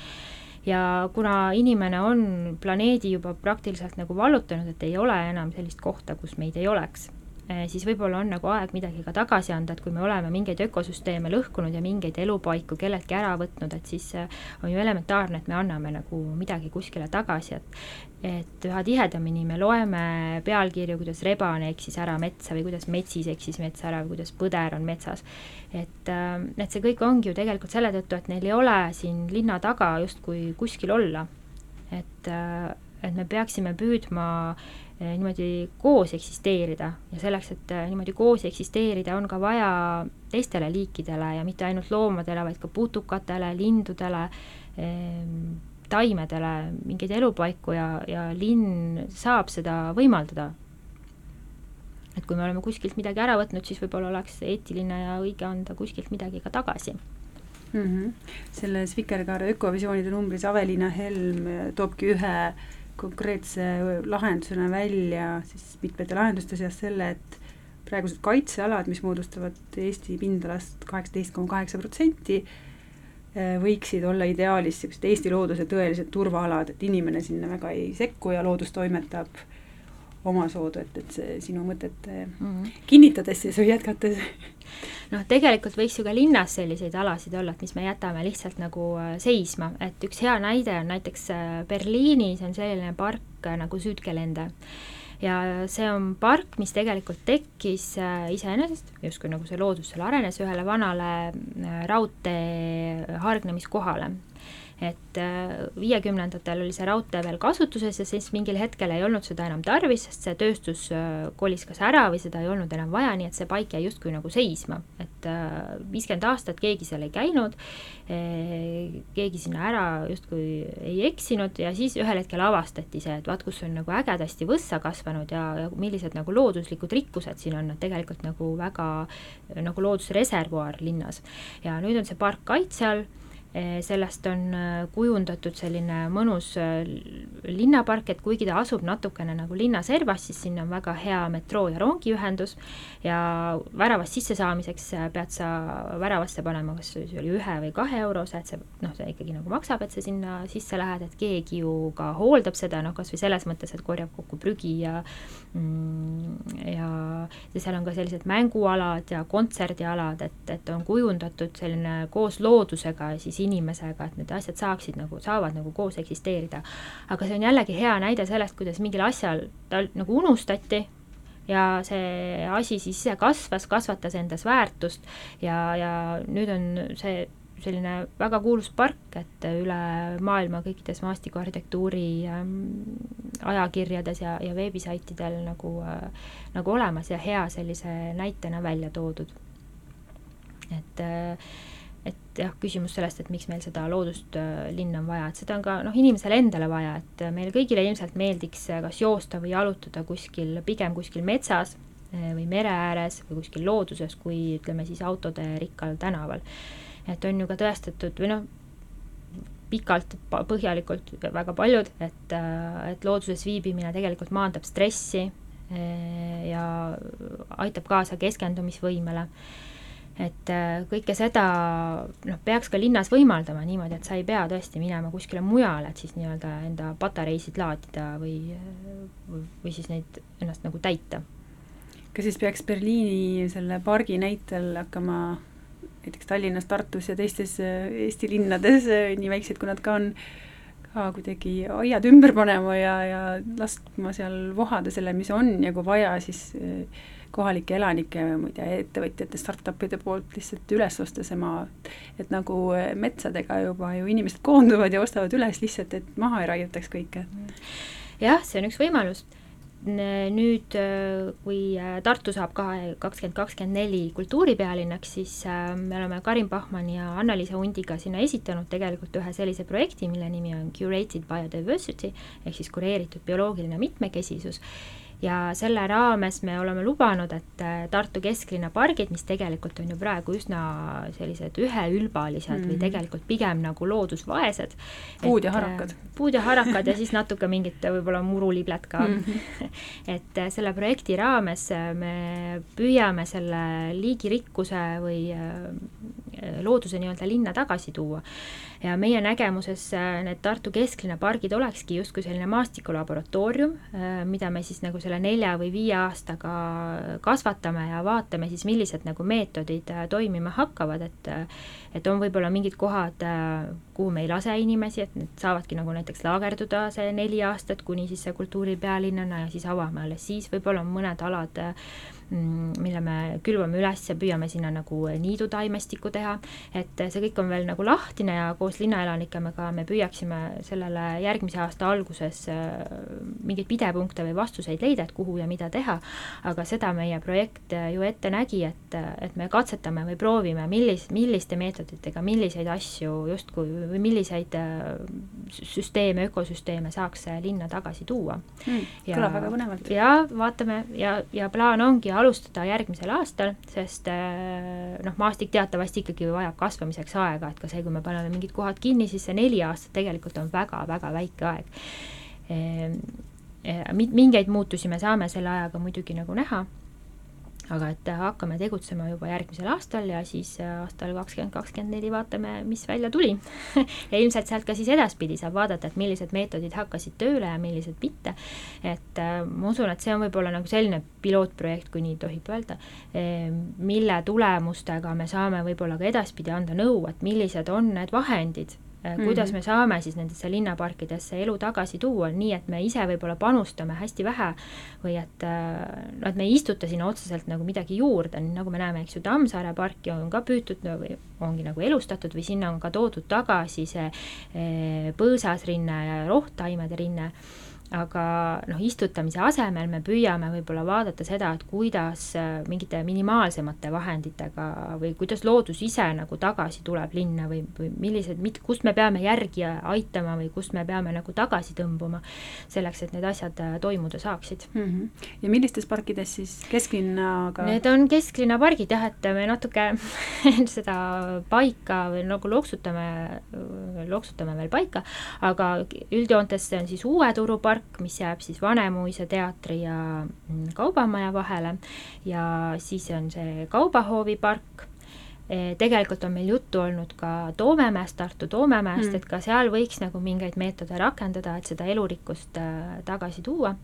B: ja kuna inimene on planeedi juba praktiliselt nagu vallutanud, et ei ole enam sellist kohta, kus meid ei oleks, siis võib-olla on nagu aeg midagi ka tagasi anda, et kui me oleme mingeid ökosüsteeme lõhkunud ja mingeid elupaiku kelleltki ära võtnud, et siis eh, on ju elementaarne, et me anname nagu midagi kuskile tagasi, et et üha tihedamini me loeme pealkirju, kuidas rebane eksis ära metsa või kuidas metsis eksis metsa ära või kuidas põder on metsas. et, eh, et see kõik ongi ju tegelikult selle tõttu, et neil ei ole siin linna taga justkui kuskil olla. et, et me peaksime püüdma äh, Eh, niimoodi koos eksisteerida ja selleks, et eh, niimoodi koos eksisteerida, on ka vaja teistele liikidele ja mitte ainult loomadele, vaid ka putukatele, lindudele, ehm, taimedele mingeid elupaiku ja, ja linn saab seda võimaldada. et kui me oleme kuskilt midagi ära võtnud, siis võib-olla oleks eetiline ja õige anda kuskilt midagi ka tagasi
A: mm. -hmm. selles Vikerkaare ökovisioonide numbris Aveliina Helm toobki ühe konkreetse lahendusena välja siis mitmete lahenduste seas selle, et praegused kaitsealad, mis moodustavad Eesti pindalast kaheksateist koma kaheksa protsenti, eh, võiksid olla ideaalis niisugused Eesti looduse tõelised turvaalad, et inimene sinna väga ei sekku ja loodus toimetab omasoodu, et, et see sinu mõtet mm -hmm. kinnitades siis või jätkates.
B: Noh, tegelikult võiks ju ka linnas selliseid alasid olla, et mis me jätame lihtsalt nagu äh, seisma, et üks hea näide on näiteks äh, Berliinis on selline park nagu Südgelände ja see on park, mis tegelikult tekkis iseenesest, justkui nagu see loodus seal arenes, ühele vanale raudtee hargnemiskohale et äh, viiekümnendatel oli see raudtee veel kasutuses ja siis mingil hetkel ei olnud seda enam tarvis, sest see tööstus äh, kolis kas ära või seda ei olnud enam vaja, nii et see paik jäi justkui nagu seisma, et äh, viiskümmend aastat keegi seal ei käinud, keegi sinna ära justkui ei eksinud ja siis ühel hetkel avastati see, et vaat kus on nagu ägedasti võssa kasvanud ja, ja millised nagu looduslikud rikkused siin on, et tegelikult nagu väga nagu loodusreservuaar linnas. ja nüüd on see park kaitse all sellest on äh, kujundatud selline mõnus äh, linnapark, et kuigi ta asub natukene nagu linna servas, siis sinna on väga hea metroo ja rongiühendus. Ja väravast sisse saamiseks pead sa väravasse panema kas siis oli ühe või kahe eurose, et see noh, see ikkagi nagu maksab, et sa sinna sisse lähed, et keegi ju ka hooldab seda, noh kas või selles mõttes, et korjab kokku prügi ja mm, ja, ja seal on ka sellised mängualad ja kontserdialad, et, et on kujundatud selline koos loodusega siis siis inimesega, et need asjad saaksid nagu, saavad nagu koos eksisteerida. aga see on jällegi hea näide sellest, kuidas mingil asjal tal nagu unustati ja see asi siis ise kasvas, kasvatas endas väärtust ja, ja nüüd on see selline väga kuulus park, et üle maailma kõikides maastikuarhitektuuri ähm, ajakirjades ja, ja veebisaitidel nagu äh,, nagu olemas ja hea sellise näitena välja toodud. et äh, et jah, küsimus sellest, et miks meil seda loodust äh, linna on vaja, et seda on ka noh, inimesele endale vaja, et äh, meile kõigile ilmselt meeldiks äh, kas joosta või jalutada kuskil, pigem kuskil metsas või mere ääres või kuskil looduses, kui ütleme siis autode rikkal tänaval. et on ju ka tõestatud või noh, pikalt, põhjalikult väga paljud, et, et looduses viibimine tegelikult maandab stressi ja aitab kaasa keskendumisvõimele et äh, kõike seda noh, peaks ka linnas võimaldama niimoodi, et sa ei pea tõesti minema kuskile mujale, et siis nii-öelda enda patareisid laadida või, või, siis neid ennast nagu täita.
A: kas siis peaks Berliini selle pargi näitel hakkama näiteks Tallinnas, Tartus ja teistes äh, Eesti linnades, äh, nii väiksed kui nad ka on, ka kuidagi aiad ümber panema ja, ja laskma seal vohada selle, mis on ja kui vaja, siis äh, kohalike elanike, ma ei tea, ettevõtjate, startup'ide poolt lihtsalt üles osta see maa, et nagu eh, metsadega juba ju inimesed koonduvad ja ostavad üles lihtsalt, et maha ei raiutaks kõike.
B: jah, see on üks võimalus. Nüüd, eh, kui eh, Tartu saab kahe, kakskümmend kakskümmend neli kultuuripealinnaks, siis me oleme Karin Pahman ja Anna-Liisa Hundiga sinna esitanud tegelikult ühe sellise projekti, mille nimi on Curated Biodiversity ehk siis kureeritud bioloogiline mitmekesisus ja selle raames me oleme lubanud, et äh, Tartu kesklinna pargid, mis tegelikult on ju praegu üsna sellised üheülbalised mm -hmm. või mhm. tegelikult pigem nagu loodusvaesed.
A: puud ja harakad.
B: Äh, puud ja harakad ja siis natuke mingit võib-olla muruliblet ka mm. -hmm. et äh, selle projekti raames me püüame selle liigirikkuse või looduse nii-öelda linna tagasi tuua ja meie nägemuses äh, need Tartu kesklinna pargid olekski justkui selline maastikulaboratoorium, äh, mida me siis nagu selle nelja või viie aastaga kasvatame ja vaatame siis, millised nagu meetodid äh, toimima hakkavad, et et on võib-olla mingid kohad, kuhu me ei lase inimesi, et need saavadki nagu näiteks laagerduda see neli aastat kuni siis see kultuuripealinnana ja siis avame alles siis, võib-olla on mõned alad Mm, mille me külvame üles ja püüame sinna nagu niidutaimestikku teha, et see kõik on veel nagu lahtine ja koos linnaelanikega me püüaksime sellele järgmise aasta alguses äh, mingeid pidepunkte või vastuseid leida, et kuhu ja mida teha, aga seda meie projekt ju ette nägi, et, et me katsetame või proovime, millis, milliste meetoditega, milliseid asju justkui või milliseid äh, süsteeme, ökosüsteeme saaks linna tagasi tuua
A: mm,. kõlab väga põnevalt.
B: ja vaatame ja, ja plaan ongi alustada järgmisel aastal, sest äh, noh, maastik teatavasti ikkagi vajab kasvamiseks aega, et ka see, kui me paneme mingid kohad kinni, siis see neli aastat tegelikult on väga-väga väike aeg. Ehm, mingeid muutusi me saame selle ajaga muidugi nagu näha aga et hakkame tegutsema juba järgmisel aastal ja siis äh, aastal kakskümmend kakskümmend neli vaatame, mis välja tuli ja ilmselt sealt ka siis edaspidi saab vaadata, et millised meetodid hakkasid tööle ja millised mitte. et äh, ma usun, et see on võib-olla nagu selline pilootprojekt, kui nii tohib öelda, äh, mille tulemustega me saame võib-olla ka edaspidi anda nõu, et millised on need vahendid Mm -hmm. kuidas me saame siis nendesse linnaparkidesse elu tagasi tuua, nii et me ise võib-olla panustame hästi vähe või et noh, et me ei istuta sinna otseselt nagu midagi juurde, nagu me näeme, eks ju, Tammsaare parki on ka püütud või ongi nagu elustatud või sinna on ka toodud tagasi see eh, põõsasrinne ja rohttaimede rinne aga noh, istutamise asemel me püüame võib-olla vaadata seda, et kuidas äh, mingite minimaalsemate vahenditega või kuidas loodus ise nagu tagasi tuleb linna või, või millised, kust me peame järgi aitama või kust me peame nagu tagasi tõmbuma, selleks, et need asjad äh, toimuda saaksid
A: mm. -hmm. ja millistes parkides siis kesklinnaga?
B: Need on kesklinnapargid jah, et me natuke seda paika või nagu loksutame, loksutame veel paika, aga üldjoontes see on siis Uue Turu park, park, mis jääb siis Vanemuise teatri ja mm, Kaubamaja vahele ja siis on see Kaubahoovi park e, tegelikult on meil juttu olnud ka Toomemäest, Tartu Toomemäest mm., et ka seal võiks nagu mingeid meetode rakendada, et seda elurikkust äh, tagasi tuua.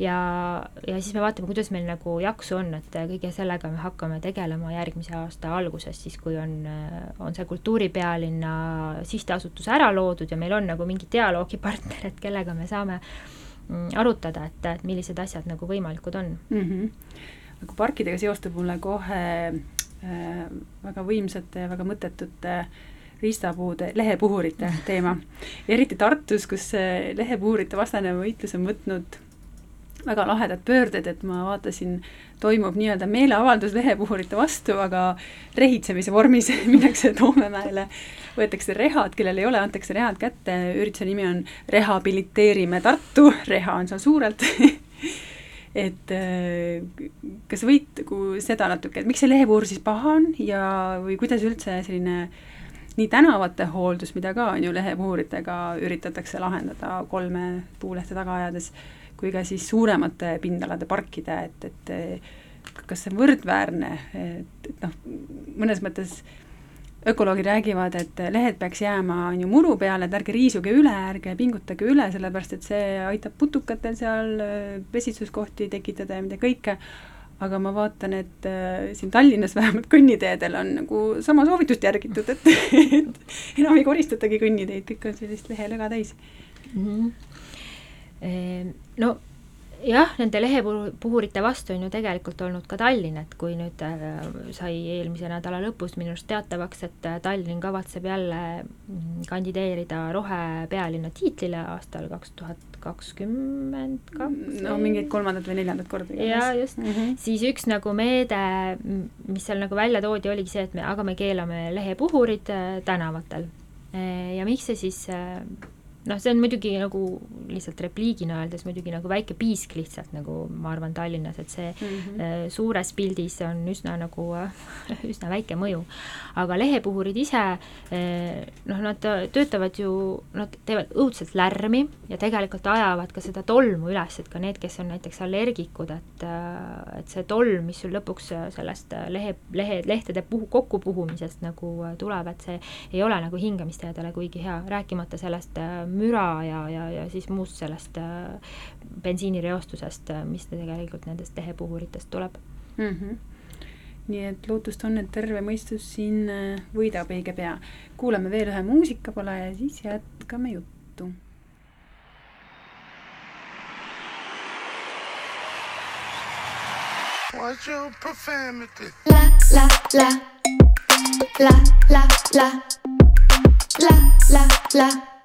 B: Ja, ja siis me vaatame, kuidas meil nagu jaksu on, et kõige sellega me hakkame tegelema järgmise aasta alguses, siis kui on, äh, on see kultuuripealinna sihtasutus ära loodud ja meil on nagu mingid dialoogipartnerid, kellega me saame äh, Mm, arutada, et, et millised asjad nagu võimalikud on
A: mm. -hmm. aga parkidega seostub mulle kohe äh, väga võimsate väga mõttetute riistapuude, lehepuhurite teema. eriti Tartus, kus lehepuhurite vastane võitlus on võtnud väga lahedad pöörded, et ma vaatasin, toimub nii-öelda meeleavaldus lehepuhurite vastu, aga rehitsemise vormis minnakse Toomemäele. Võetakse rehad, kellel ei ole, antakse rehad kätte, ürituse nimi on Rehabiliteerime Tartu, reha on seal suurelt. Et äh, kas võid nagu seda natuke, et miks see lehepuur siis paha on ja, või kuidas üldse selline nii tänavate hooldus, mida ka on ju lehepuhuritega üritatakse lahendada kolme puulehte taga ajades, kui ka siis suuremate pindalade parkide, et, et kas see on võrdväärne, et, et noh, mõnes mõttes ökoloogid räägivad, et lehed peaks jääma, on ju, muru peale, et ärge riisuge üle, ärge pingutage üle, sellepärast et see aitab putukatel seal pesitsuskohti tekitada ja mida kõike, aga ma vaatan, et äh, siin Tallinnas vähemalt kõnniteedel on nagu sama soovitust järgitud, et, et enam ei koristatagi kõnniteid, kõik on sellist lehelõga täis mm.
B: -hmm. No jah, nende lehepuhurite vastu on ju tegelikult olnud ka Tallinn, et kui nüüd äh, sai eelmise nädala lõpus minu arust teatavaks, et äh, Tallinn kavatseb jälle mm, kandideerida rohepealinna tiitlile aastal kaks tuhat kakskümmend kaks.
A: no mingit kolmandat või neljandat korda.
B: jaa, just mm, -hmm. siis üks nagu meede, mis seal nagu välja toodi, oligi see, et me, aga me keelame lehepuhurid äh, tänavatel. ja miks see siis noh, see on muidugi nagu lihtsalt repliigina öeldes muidugi nagu väike piisk lihtsalt nagu ma arvan Tallinnas, et see mm -hmm. suures pildis on üsna nagu üsna väike mõju. aga lehepuhurid ise noh, nad töötavad ju, nad teevad õudselt lärmi ja tegelikult ajavad ka seda tolmu üles, et ka need, kes on näiteks allergikud, et et see tolm, mis sul lõpuks sellest lehe, lehe, lehtede puhu, kokkupuhumisest nagu tuleb, et see ei ole nagu hingamisteedele kuigi hea, rääkimata sellest müra ja, ja, ja siis muust sellest bensiinireostusest, mis tegelikult nendest lehepuhuritest tuleb
D: mm. -hmm nii et lootust on, et terve mõistus siin võidab õige pea. kuulame veel ühe muusikapala ja siis jätkame juttu What's your profanity? La la la la la la la la la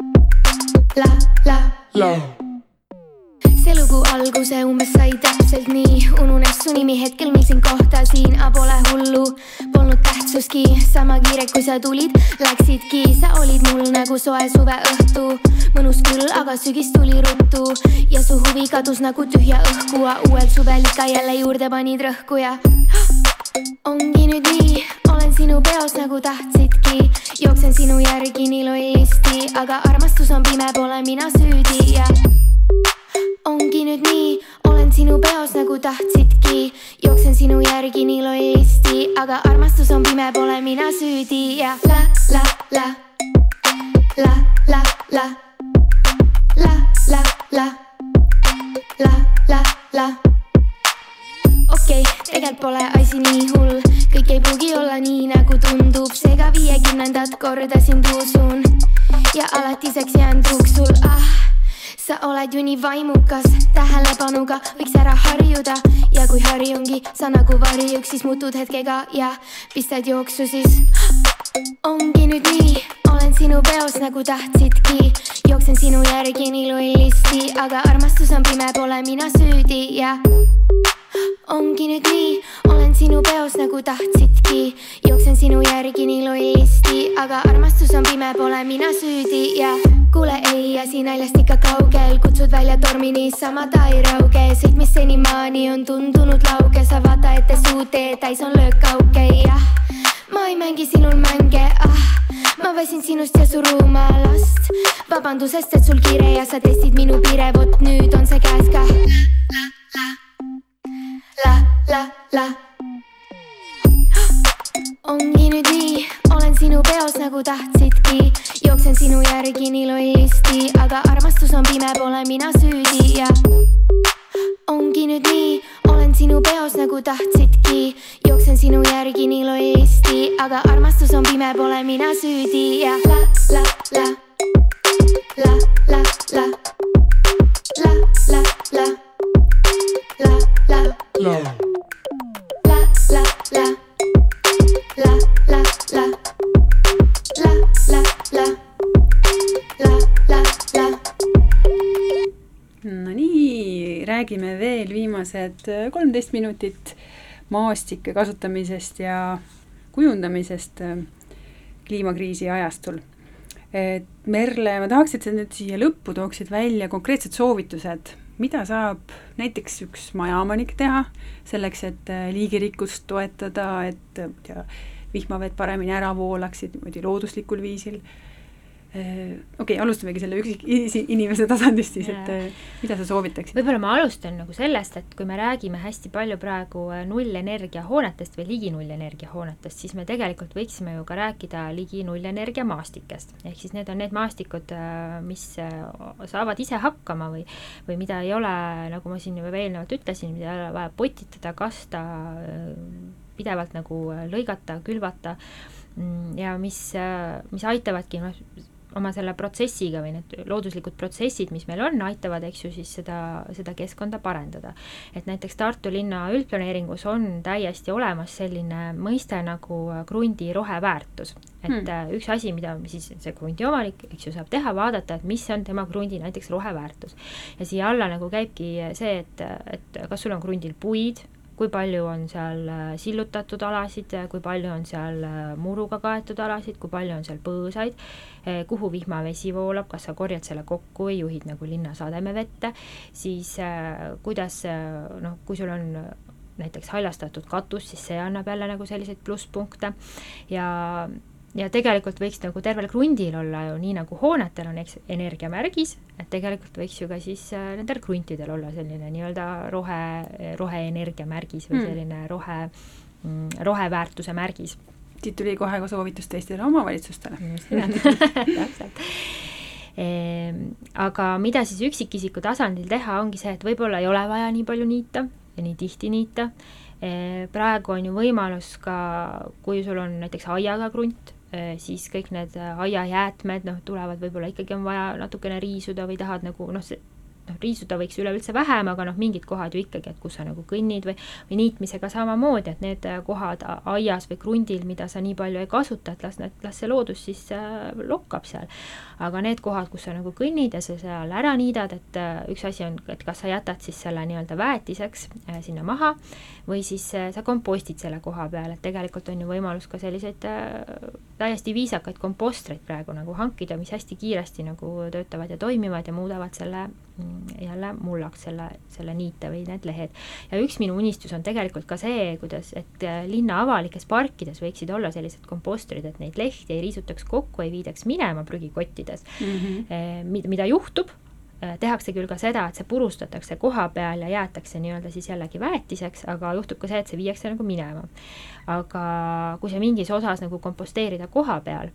D: see lugu alguse umbes sai täpselt nii, ununes su nimi hetkel, mil sind kohtasin, aga pole hullu, polnud tähtsustki, sama kiire kui sa tulid, läksidki, sa olid mul nagu soe suveõhtu, mõnus küll, aga sügis tuli ruttu. Ja su huvi kadus nagu tühja õhku, uuel suvel ikka jälle juurde panid rõhku ja ongi nüüd nii, olen sinu peos nagu tahtsidki, jooksen sinu järgi nii lollisti, aga armastus on pime, pole mina süüdi ja ongi nüüd nii, olen sinu peos nagu tahtsidki, jooksen sinu järgi nii lollisti, aga armastus on pime, pole mina süüdi ja la la la. La la la. La la la. La la la okei okay,, tegelikult pole asi nii hull, kõik ei pruugi olla nii, nagu tundub, seega viiekümnendat korda sind usun. Ja alatiseks jään truuks sul, ah sa oled ju nii vaimukas, tähelepanuga võiks ära harjuda. Ja kui harjungi sa nagu varjuks, siis muutud hetkega ja pistad jooksu siis. ongi nüüd nii, olen sinu peos nagu tahtsidki, jooksen sinu järgi nii lollisti, aga armastus on pime, pole mina süüdi. Ja ongi nüüd nii, olen sinu peos nagu tahtsidki, jooksen sinu järgi nii lollisti, aga armastus on pime, pole mina süüdi ja kuule ei asi naljast ikka kaugel, kutsud välja tormi niisama ta ei rauge, sõit, mis senimaani on tundunud lauge, sa vaata ette suu tee täis on löökauke, jah. ma ei mängi sinul mänge, ah, ma väsin sinust ja su rumalast. vabandusest, et sul kiire ja sa testid minu piire, vot nüüd on see käes ka la, la, ongi nüüd nii, olen sinu peos nagu tahtsidki, jooksen sinu järgi nii lollisti, aga armastus on pime, pole mina süüdi. Ja ongi nüüd nii, olen sinu peos nagu tahtsidki, jooksen sinu järgi nii lollisti, aga armastus on pime, pole mina süüdi. Ja la, la, la, la, la, la, la, la, la la la. La räägime veel viimased kolmteist minutit maastike kasutamisest ja kujundamisest äh, kliimakriisi ajastul. et Merle, ma tahaks, et sa nüüd siia lõppu tooksid välja konkreetsed soovitused mida saab näiteks üks majaomanik teha selleks, et äh, liigirikkust toetada, et ma ei tea, vihmavett paremini ära voolaksid niimoodi looduslikul viisil. Äh, okei okay,, alustamegi selle üksikinimese tasandist siis, et äh, mida sa soovitaksid?
B: võib-olla ma alustan nagu sellest, et kui me räägime hästi palju praegu äh, nullenergia hoonetest või ligi nullenergia hoonetest, siis me tegelikult võiksime ju ka rääkida ligi nullenergia maastikest. ehk siis need on need maastikud, mis saavad ise hakkama või, või mida ei ole, nagu ma siin juba eelnevalt ütlesin, mida ei ole vaja potitada, kasta, pidevalt nagu lõigata, külvata mm, ja mis, mis aitavadki noh, oma selle protsessiga või need looduslikud protsessid, mis meil on, aitavad, eks ju, siis seda, seda keskkonda parendada. et näiteks Tartu linna üldplaneeringus on täiesti olemas selline mõiste nagu krundi roheväärtus. et hmm. üks asi, mida siis see krundi omanik, eks ju, saab teha, vaadata, et mis on tema krundi näiteks roheväärtus. ja siia alla nagu käibki see, et, et kas sul on krundil puid, kui palju on seal sillutatud alasid, kui palju on seal muruga kaetud alasid, kui palju on seal põõsaid, kuhu vihmavesi voolab, kas sa korjad selle kokku või juhid nagu linna sademevette, siis kuidas noh, kui sul on näiteks haljastatud katus, siis see annab jälle nagu selliseid plusspunkte. Ja ja tegelikult võiks nagu tervel krundil olla ju nii, nagu hoonetel on eks energiamärgis, et tegelikult võiks ju ka siis äh, nendel kruntidel olla selline nii-öelda rohe, roheenergia märgis või hmm. selline rohe, mm, roheväärtuse märgis.
A: siit tuli kohe ka soovitus teistele omavalitsustele.
B: täpselt ehm, aga mida siis üksikisiku tasandil teha, ongi see, et võib-olla ei ole vaja nii palju niita ja nii tihti niita. Ehm, praegu on ju võimalus ka, kui sul on näiteks aiaga krunt, siis kõik need äh, aiajäätmed, noh, tulevad, võib-olla ikkagi on vaja natukene riisuda või tahad nagu noh, see noh, riisuda võiks üleüldse vähem, aga noh, mingid kohad ju ikkagi, et kus sa nagu kõnnid või, või niitmisega samamoodi, et need äh, kohad aias või krundil, mida sa nii palju ei kasuta, et las need, las see loodus siis äh, lokkab seal. Aga need kohad, kus sa nagu kõnnid ja sa seal ära niidad, et äh, üks asi on, et kas sa jätad siis selle nii-öelda väetiseks äh, sinna maha või siis äh, sa kompostid selle koha peal, et tegelikult on ju võimalus ka selliseid täiesti viisakaid kompostreid praegu nagu hankida, mis hästi kiiresti nagu töötavad ja toimivad ja muudavad selle mm, jälle mullaks selle, selle niite või need lehed. ja üks minu unistus on tegelikult ka see, kuidas, et linna avalikes parkides võiksid olla sellised kompostrid, et neid lehti ei riisutaks kokku, ei viidaks minema prügikottides mm, -hmm. mida juhtub tehakse küll ka seda, et see purustatakse koha peal ja jäetakse nii-öelda siis jällegi väetiseks, aga juhtub ka see, et see viiakse nagu minema. aga kui see mingis osas nagu komposteerida koha peal,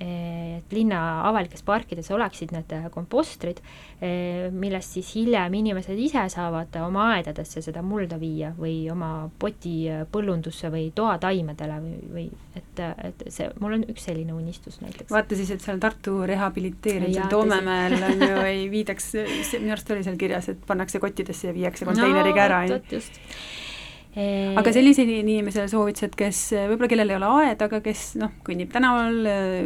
B: et linna avalikes parkides oleksid need kompostrid, millest siis hiljem inimesed ise saavad oma aedadesse seda mulda viia või oma potipõllundusse või toataimedele või, või et, et see, mul on üks selline unistus näiteks.
A: vaata siis, et seal Tartu rehabiliteerimisel Toomemäel on ju, ei viidaks, minu arust oli seal kirjas, et pannakse kottidesse ja viiakse konteineriga no, ära.
B: just
A: aga sellisele inimesele soovitused, kes võib-olla, kellel ei ole aeda, aga kes noh, kõnnib tänaval,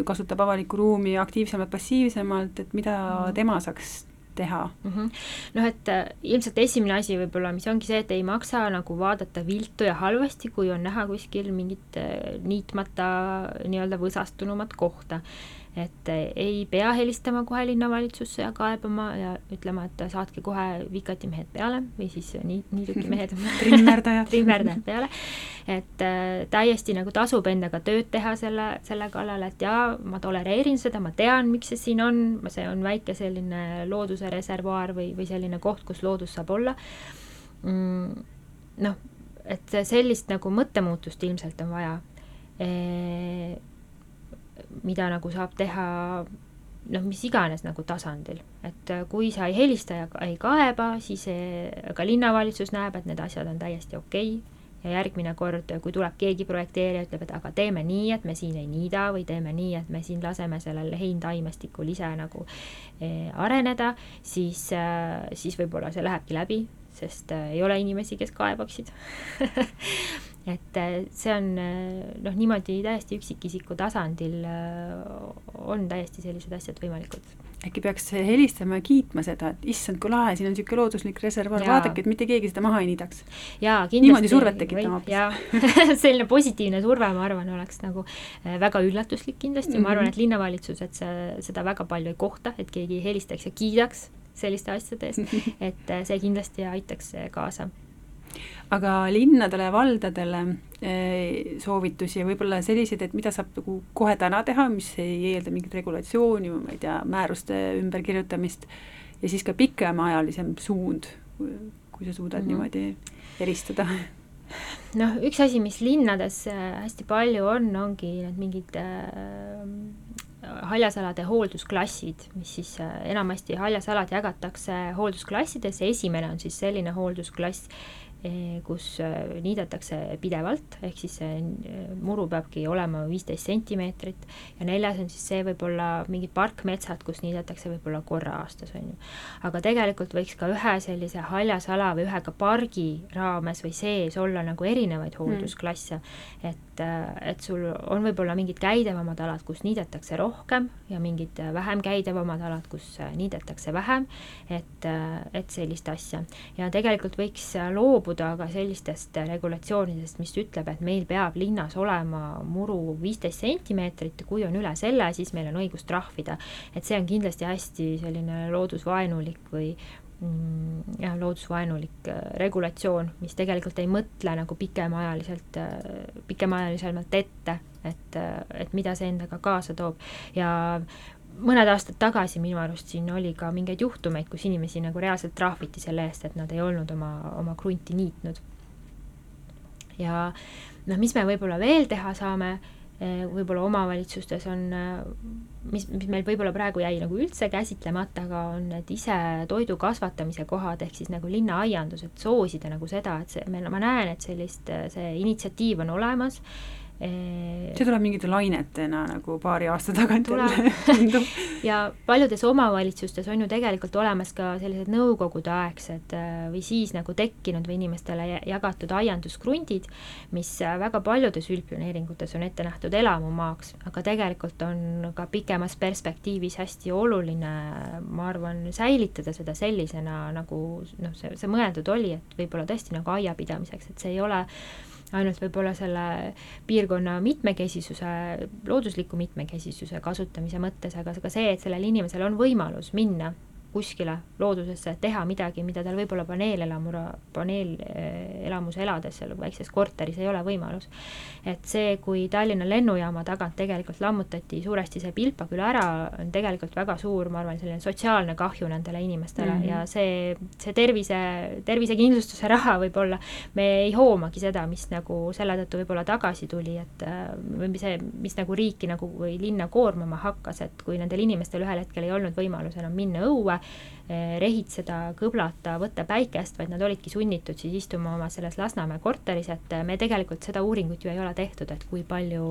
A: kasutab avalikku ruumi aktiivsemalt, passiivsemalt, et mida mm. tema saaks teha
B: mm -hmm.? noh, et äh, ilmselt esimene asi võib-olla, mis ongi see, et ei maksa nagu vaadata viltu ja halvasti, kui on näha kuskil mingit niitmata nii-öelda võsastunumat kohta et ei pea helistama kohe linnavalitsusse ja kaebama ja ütlema, et saatke kohe Vikati mehed peale või siis nii, niidukimehed
A: trimmerdajad
B: trimmerdajad peale. et äh, täiesti nagu tasub endaga tööd teha selle, selle kallal, et jaa, ma tolereerin seda, ma tean, miks see siin on, see on väike selline looduse reservuaar või, või selline koht, kus loodus saab olla mm,. noh, et sellist nagu mõttemuutust ilmselt on vaja e mida nagu saab teha noh, mis iganes nagu tasandil, et äh, kui sa ei helista ja ei kaeba, siis äh, ka linnavalitsus näeb, et need asjad on täiesti okei okay. ja järgmine kord, kui tuleb keegi projekteerija, ütleb, et aga teeme nii, et me siin ei niida või teeme nii, et me siin laseme sellel heintaimestikul ise nagu areneda, siis siis võib-olla see lähebki läbi, sest ei ole inimesi, kes kaebaksid et äh, see on äh, noh, niimoodi täiesti üksikisiku tasandil äh, on täiesti sellised asjad võimalikud.
A: äkki peaks helistama ja kiitma seda, et issand, kui lahe, siin on niisugune looduslik reservuaar, vaadake, et mitte keegi seda maha ei niidaks. niimoodi survet tekitama hoopis.
B: selline positiivne surve, ma arvan, oleks nagu väga üllatuslik kindlasti mm, -hmm. ma arvan, mhm. et linnavalitsus, et see, seda väga palju ei kohta, et keegi helistaks ja kiidaks selliste asjade eest, et see kindlasti aitaks kaasa
A: aga linnadele, valdadele eh, soovitusi ja võib-olla selliseid, et mida saab nagu kohe täna teha, mis ei eelda mingit regulatsiooni või ma ei tea, määruste ümberkirjutamist, ja siis ka pikemaajalisem suund, kui sa suudad mm -hmm. niimoodi eristada.
B: Noh, üks asi, mis linnades äh, hästi palju on, ongi need mingid äh, haljasalade hooldusklassid, mis siis äh, enamasti haljasalad jagatakse hooldusklassidesse, esimene on siis selline hoolduklass, Eh, kus eh, niidetakse pidevalt, ehk siis see eh, muru peabki olema viisteist sentimeetrit ja neljas on siis see võib-olla mingid parkmetsad, kus niidetakse võib-olla korra aastas, on ju. aga tegelikult võiks ka ühe sellise haljasala või ühe ka pargi raames või sees olla nagu erinevaid mm. hooldusklasse, et et, et sul on võib-olla mingid käidavamad alad, kus niidetakse rohkem ja mingid vähem käidavamad alad, kus niidetakse vähem, et, et sellist asja. ja tegelikult võiks loobuda ka sellistest regulatsioonidest, mis ütleb, et meil peab linnas olema muru viisteist sentimeetrit ja kui on üle selle, siis meil on õigus trahvida. et see on kindlasti hästi selline loodusvaenulik või jah, loodusvaenulik äh, regulatsioon, mis tegelikult ei mõtle nagu pikemaajaliselt, äh, pikemaajalisemalt ette, et, äh, et mida see endaga kaasa toob ja mõned aastad tagasi minu arust siin oli ka mingeid juhtumeid, kus inimesi nagu reaalselt trahviti selle eest, et nad ei olnud oma, oma krunti niitnud. ja noh, mis me võib-olla veel teha saame võib-olla omavalitsustes on, eh, mis, mis meil võib-olla praegu jäi nagu üldse käsitlemata, aga on need ise toidu kasvatamise kohad, ehk siis nagu linnaaiandused, soosida nagu seda, et see, ma näen, et sellist, see initsiatiiv on olemas
A: see tuleb mingite lainetena nagu paari aasta tagant jälle
B: ja paljudes omavalitsustes on ju tegelikult olemas ka sellised nõukogudeaegsed äh, või siis nagu tekkinud või inimestele jagatud aianduskrundid, mis äh, väga paljudes üldplaneeringutes on ette nähtud elamumaaks, aga tegelikult on ka pikemas perspektiivis hästi oluline, ma arvan, säilitada seda sellisena, nagu noh, see, see mõeldud oli, et võib-olla tõesti nagu aiapidamiseks, et see ei ole ainult võib-olla selle piirkonna mitmekesisuse, loodusliku mitmekesisuse kasutamise mõttes, aga ka see, et sellel inimesel on võimalus minna kuskile loodusesse, teha midagi, mida tal võib-olla paneelelamura, paneelelamus elades seal väikses korteris ei ole võimalus. et see, kui Tallinna lennujaama tagant tegelikult lammutati suuresti see Pilpa küla ära, on tegelikult väga suur, ma arvan, selline sotsiaalne kahju nendele inimestele mm -hmm. ja see, see tervise, tervisekindlustuse raha võib-olla, me ei hoomagi seda, mis nagu selle tõttu võib-olla tagasi tuli, et või see, mis nagu riiki nagu või linna koormama hakkas, et kui nendel inimestel ühel hetkel ei olnud võimalus enam minna õue, rehitseda, kõblata, võtta päikest, vaid nad olidki sunnitud siis istuma oma selles Lasnamäe korteris, et me tegelikult seda uuringut ju ei ole tehtud, et kui palju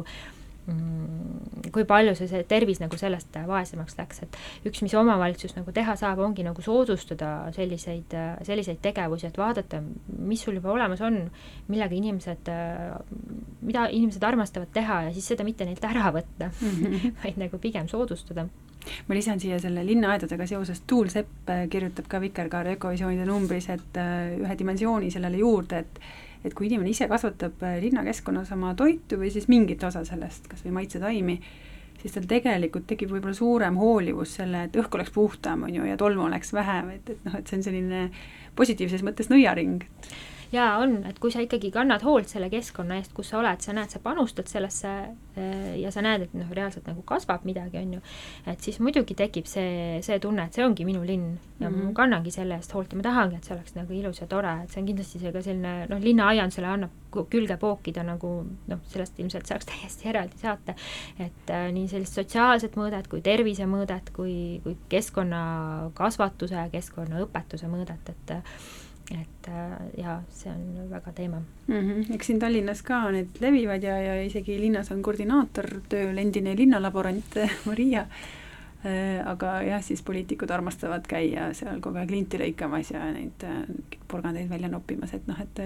B: mm, kui palju see, see tervis nagu sellest vaesemaks läks, et üks, mis omavalitsus nagu teha saab, ongi nagu soodustada selliseid, selliseid tegevusi, et vaadata, mis sul juba olemas on, millega inimesed, mida inimesed armastavad teha ja siis seda mitte neilt ära võtta mm, -hmm. vaid nagu pigem soodustada
A: ma lisan siia selle linnaaedadega seoses, Tuul Sepp äh, kirjutab ka Vikerkaare Ökovisioonide numbris, et äh, ühe dimensiooni sellele juurde, et et kui inimene ise kasvatab äh, linnakeskkonnas oma toitu või siis mingit osa sellest, kas või maitsetaimi, siis tal tegelikult tekib võib-olla suurem hoolivus selle, et õhk oleks puhtam, on ju, ja tolmu oleks vähem, et, et noh, et see on selline positiivses mõttes nõiaring,
B: jaa, on, et kui sa ikkagi kannad hoolt selle keskkonna eest, kus sa oled, sa näed, sa panustad sellesse eh, ja sa näed, et noh, reaalselt nagu kasvab midagi, on ju, et siis muidugi tekib see, see tunne, et see ongi minu linn ja mm -hmm. ma kannangi selle eest hoolt ja ma tahangi, et see oleks nagu ilus ja tore, et see on kindlasti see ka selline noh, linnaaiandusele annab külge pookida nagu noh, sellest ilmselt saaks täiesti eraldi saate, et äh, nii sellist sotsiaalset mõõdet kui tervisemõõdet kui, kui keskkonnakasvatuse, keskkonnaõpetuse mõõdet, et et äh, jaa, see on väga teema
A: mm. -hmm. eks siin Tallinnas ka need levivad ja, ja isegi linnas on koordinaator tööl, endine linnalaborant Maria äh,, aga jah, siis poliitikud armastavad käia seal kogu aeg linti lõikamas ja neid äh, porgandeid välja noppimas, et noh, et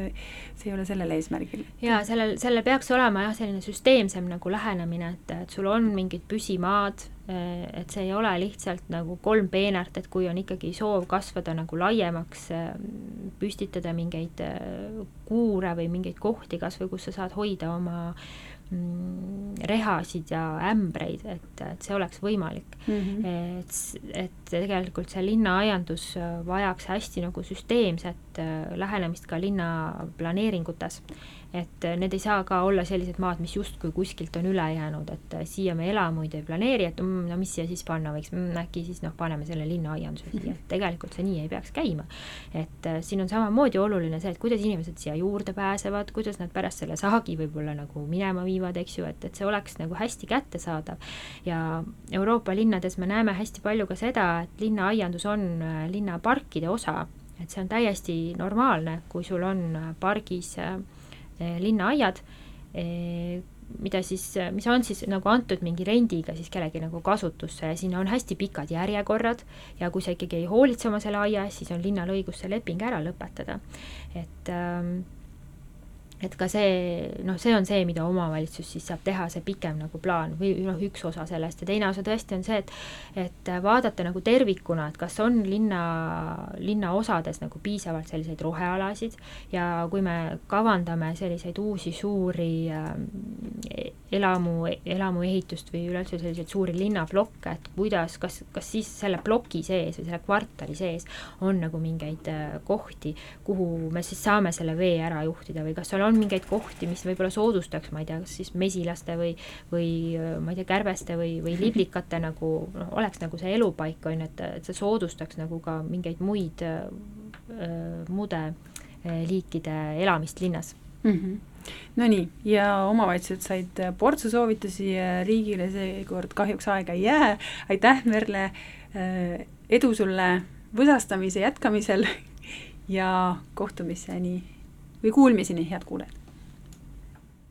A: see ei ole sellel eesmärgil.
B: jaa, sellel, sellel peaks olema jah, selline süsteemsem nagu lähenemine, et, et sul on mingid püsimaad, et see ei ole lihtsalt nagu kolm peenart, et kui on ikkagi soov kasvada nagu laiemaks, äh, püstitada mingeid äh, kuure või mingeid kohti kas või kus sa saad hoida oma mm, rehasid ja ämbreid, et, et see oleks võimalik mm. -hmm. et, et tegelikult see linnaaiandus vajaks hästi nagu süsteemset lähenemist ka linnaplaneeringutes et äh, need ei saa ka olla sellised maad, mis justkui kuskilt on üle jäänud, et äh, siia me elamuid ei planeeri, et mm, no mis siia siis panna võiks mm,, äkki siis noh, paneme selle linnaaianduse siia, et tegelikult see nii ei peaks käima. et äh, siin on samamoodi oluline see, et kuidas inimesed siia juurde pääsevad, kuidas nad pärast selle saagi võib-olla nagu minema viivad, eks ju, et, et see oleks nagu hästi kättesaadav. ja Euroopa linnades me näeme hästi palju ka seda, et linnaaiandus on äh, linnaparkide osa, et see on täiesti normaalne, kui sul on pargis äh, linnaaiad, mida siis, mis on siis nagu antud mingi rendiga siis kellegi nagu kasutusse ja sinna on hästi pikad järjekorrad ja kui sa ikkagi ei hoolitse oma selle aia eest, siis on linnal õigus see leping ära lõpetada. et ähm, et ka see, noh, see on see, mida omavalitsus siis saab teha, see pikem nagu plaan või noh, üks osa sellest. Ja teine osa tõesti on see, et et vaadata nagu tervikuna, et kas on linna, linnaosades nagu piisavalt selliseid rohealasid. Ja kui me kavandame selliseid uusi suuri äh, elamu, elamuehitust või üleüldse selliseid suuri linnaplokke, et kuidas, kas, kas siis selle ploki sees või selle kvartali sees on nagu mingeid äh, kohti, kuhu me siis saame selle vee ära juhtida või kas seal on on mingeid kohti, mis võib-olla soodustaks, ma ei tea, kas siis mesilaste või, või ma ei tea, kärbeste või, või liblikate nagu noh, oleks nagu see elupaik, on ju, et, et see soodustaks nagu ka mingeid muid äh,, muude äh, liikide elamist linnas
A: mm. -hmm. Nonii, ja omavalitsused said portsu soovitusi riigile seekord kahjuks aega ei jää. aitäh, Merle, äh, edu sulle võsastamise jätkamisel ja kohtumiseni või kuulmiseni, head kuulajad!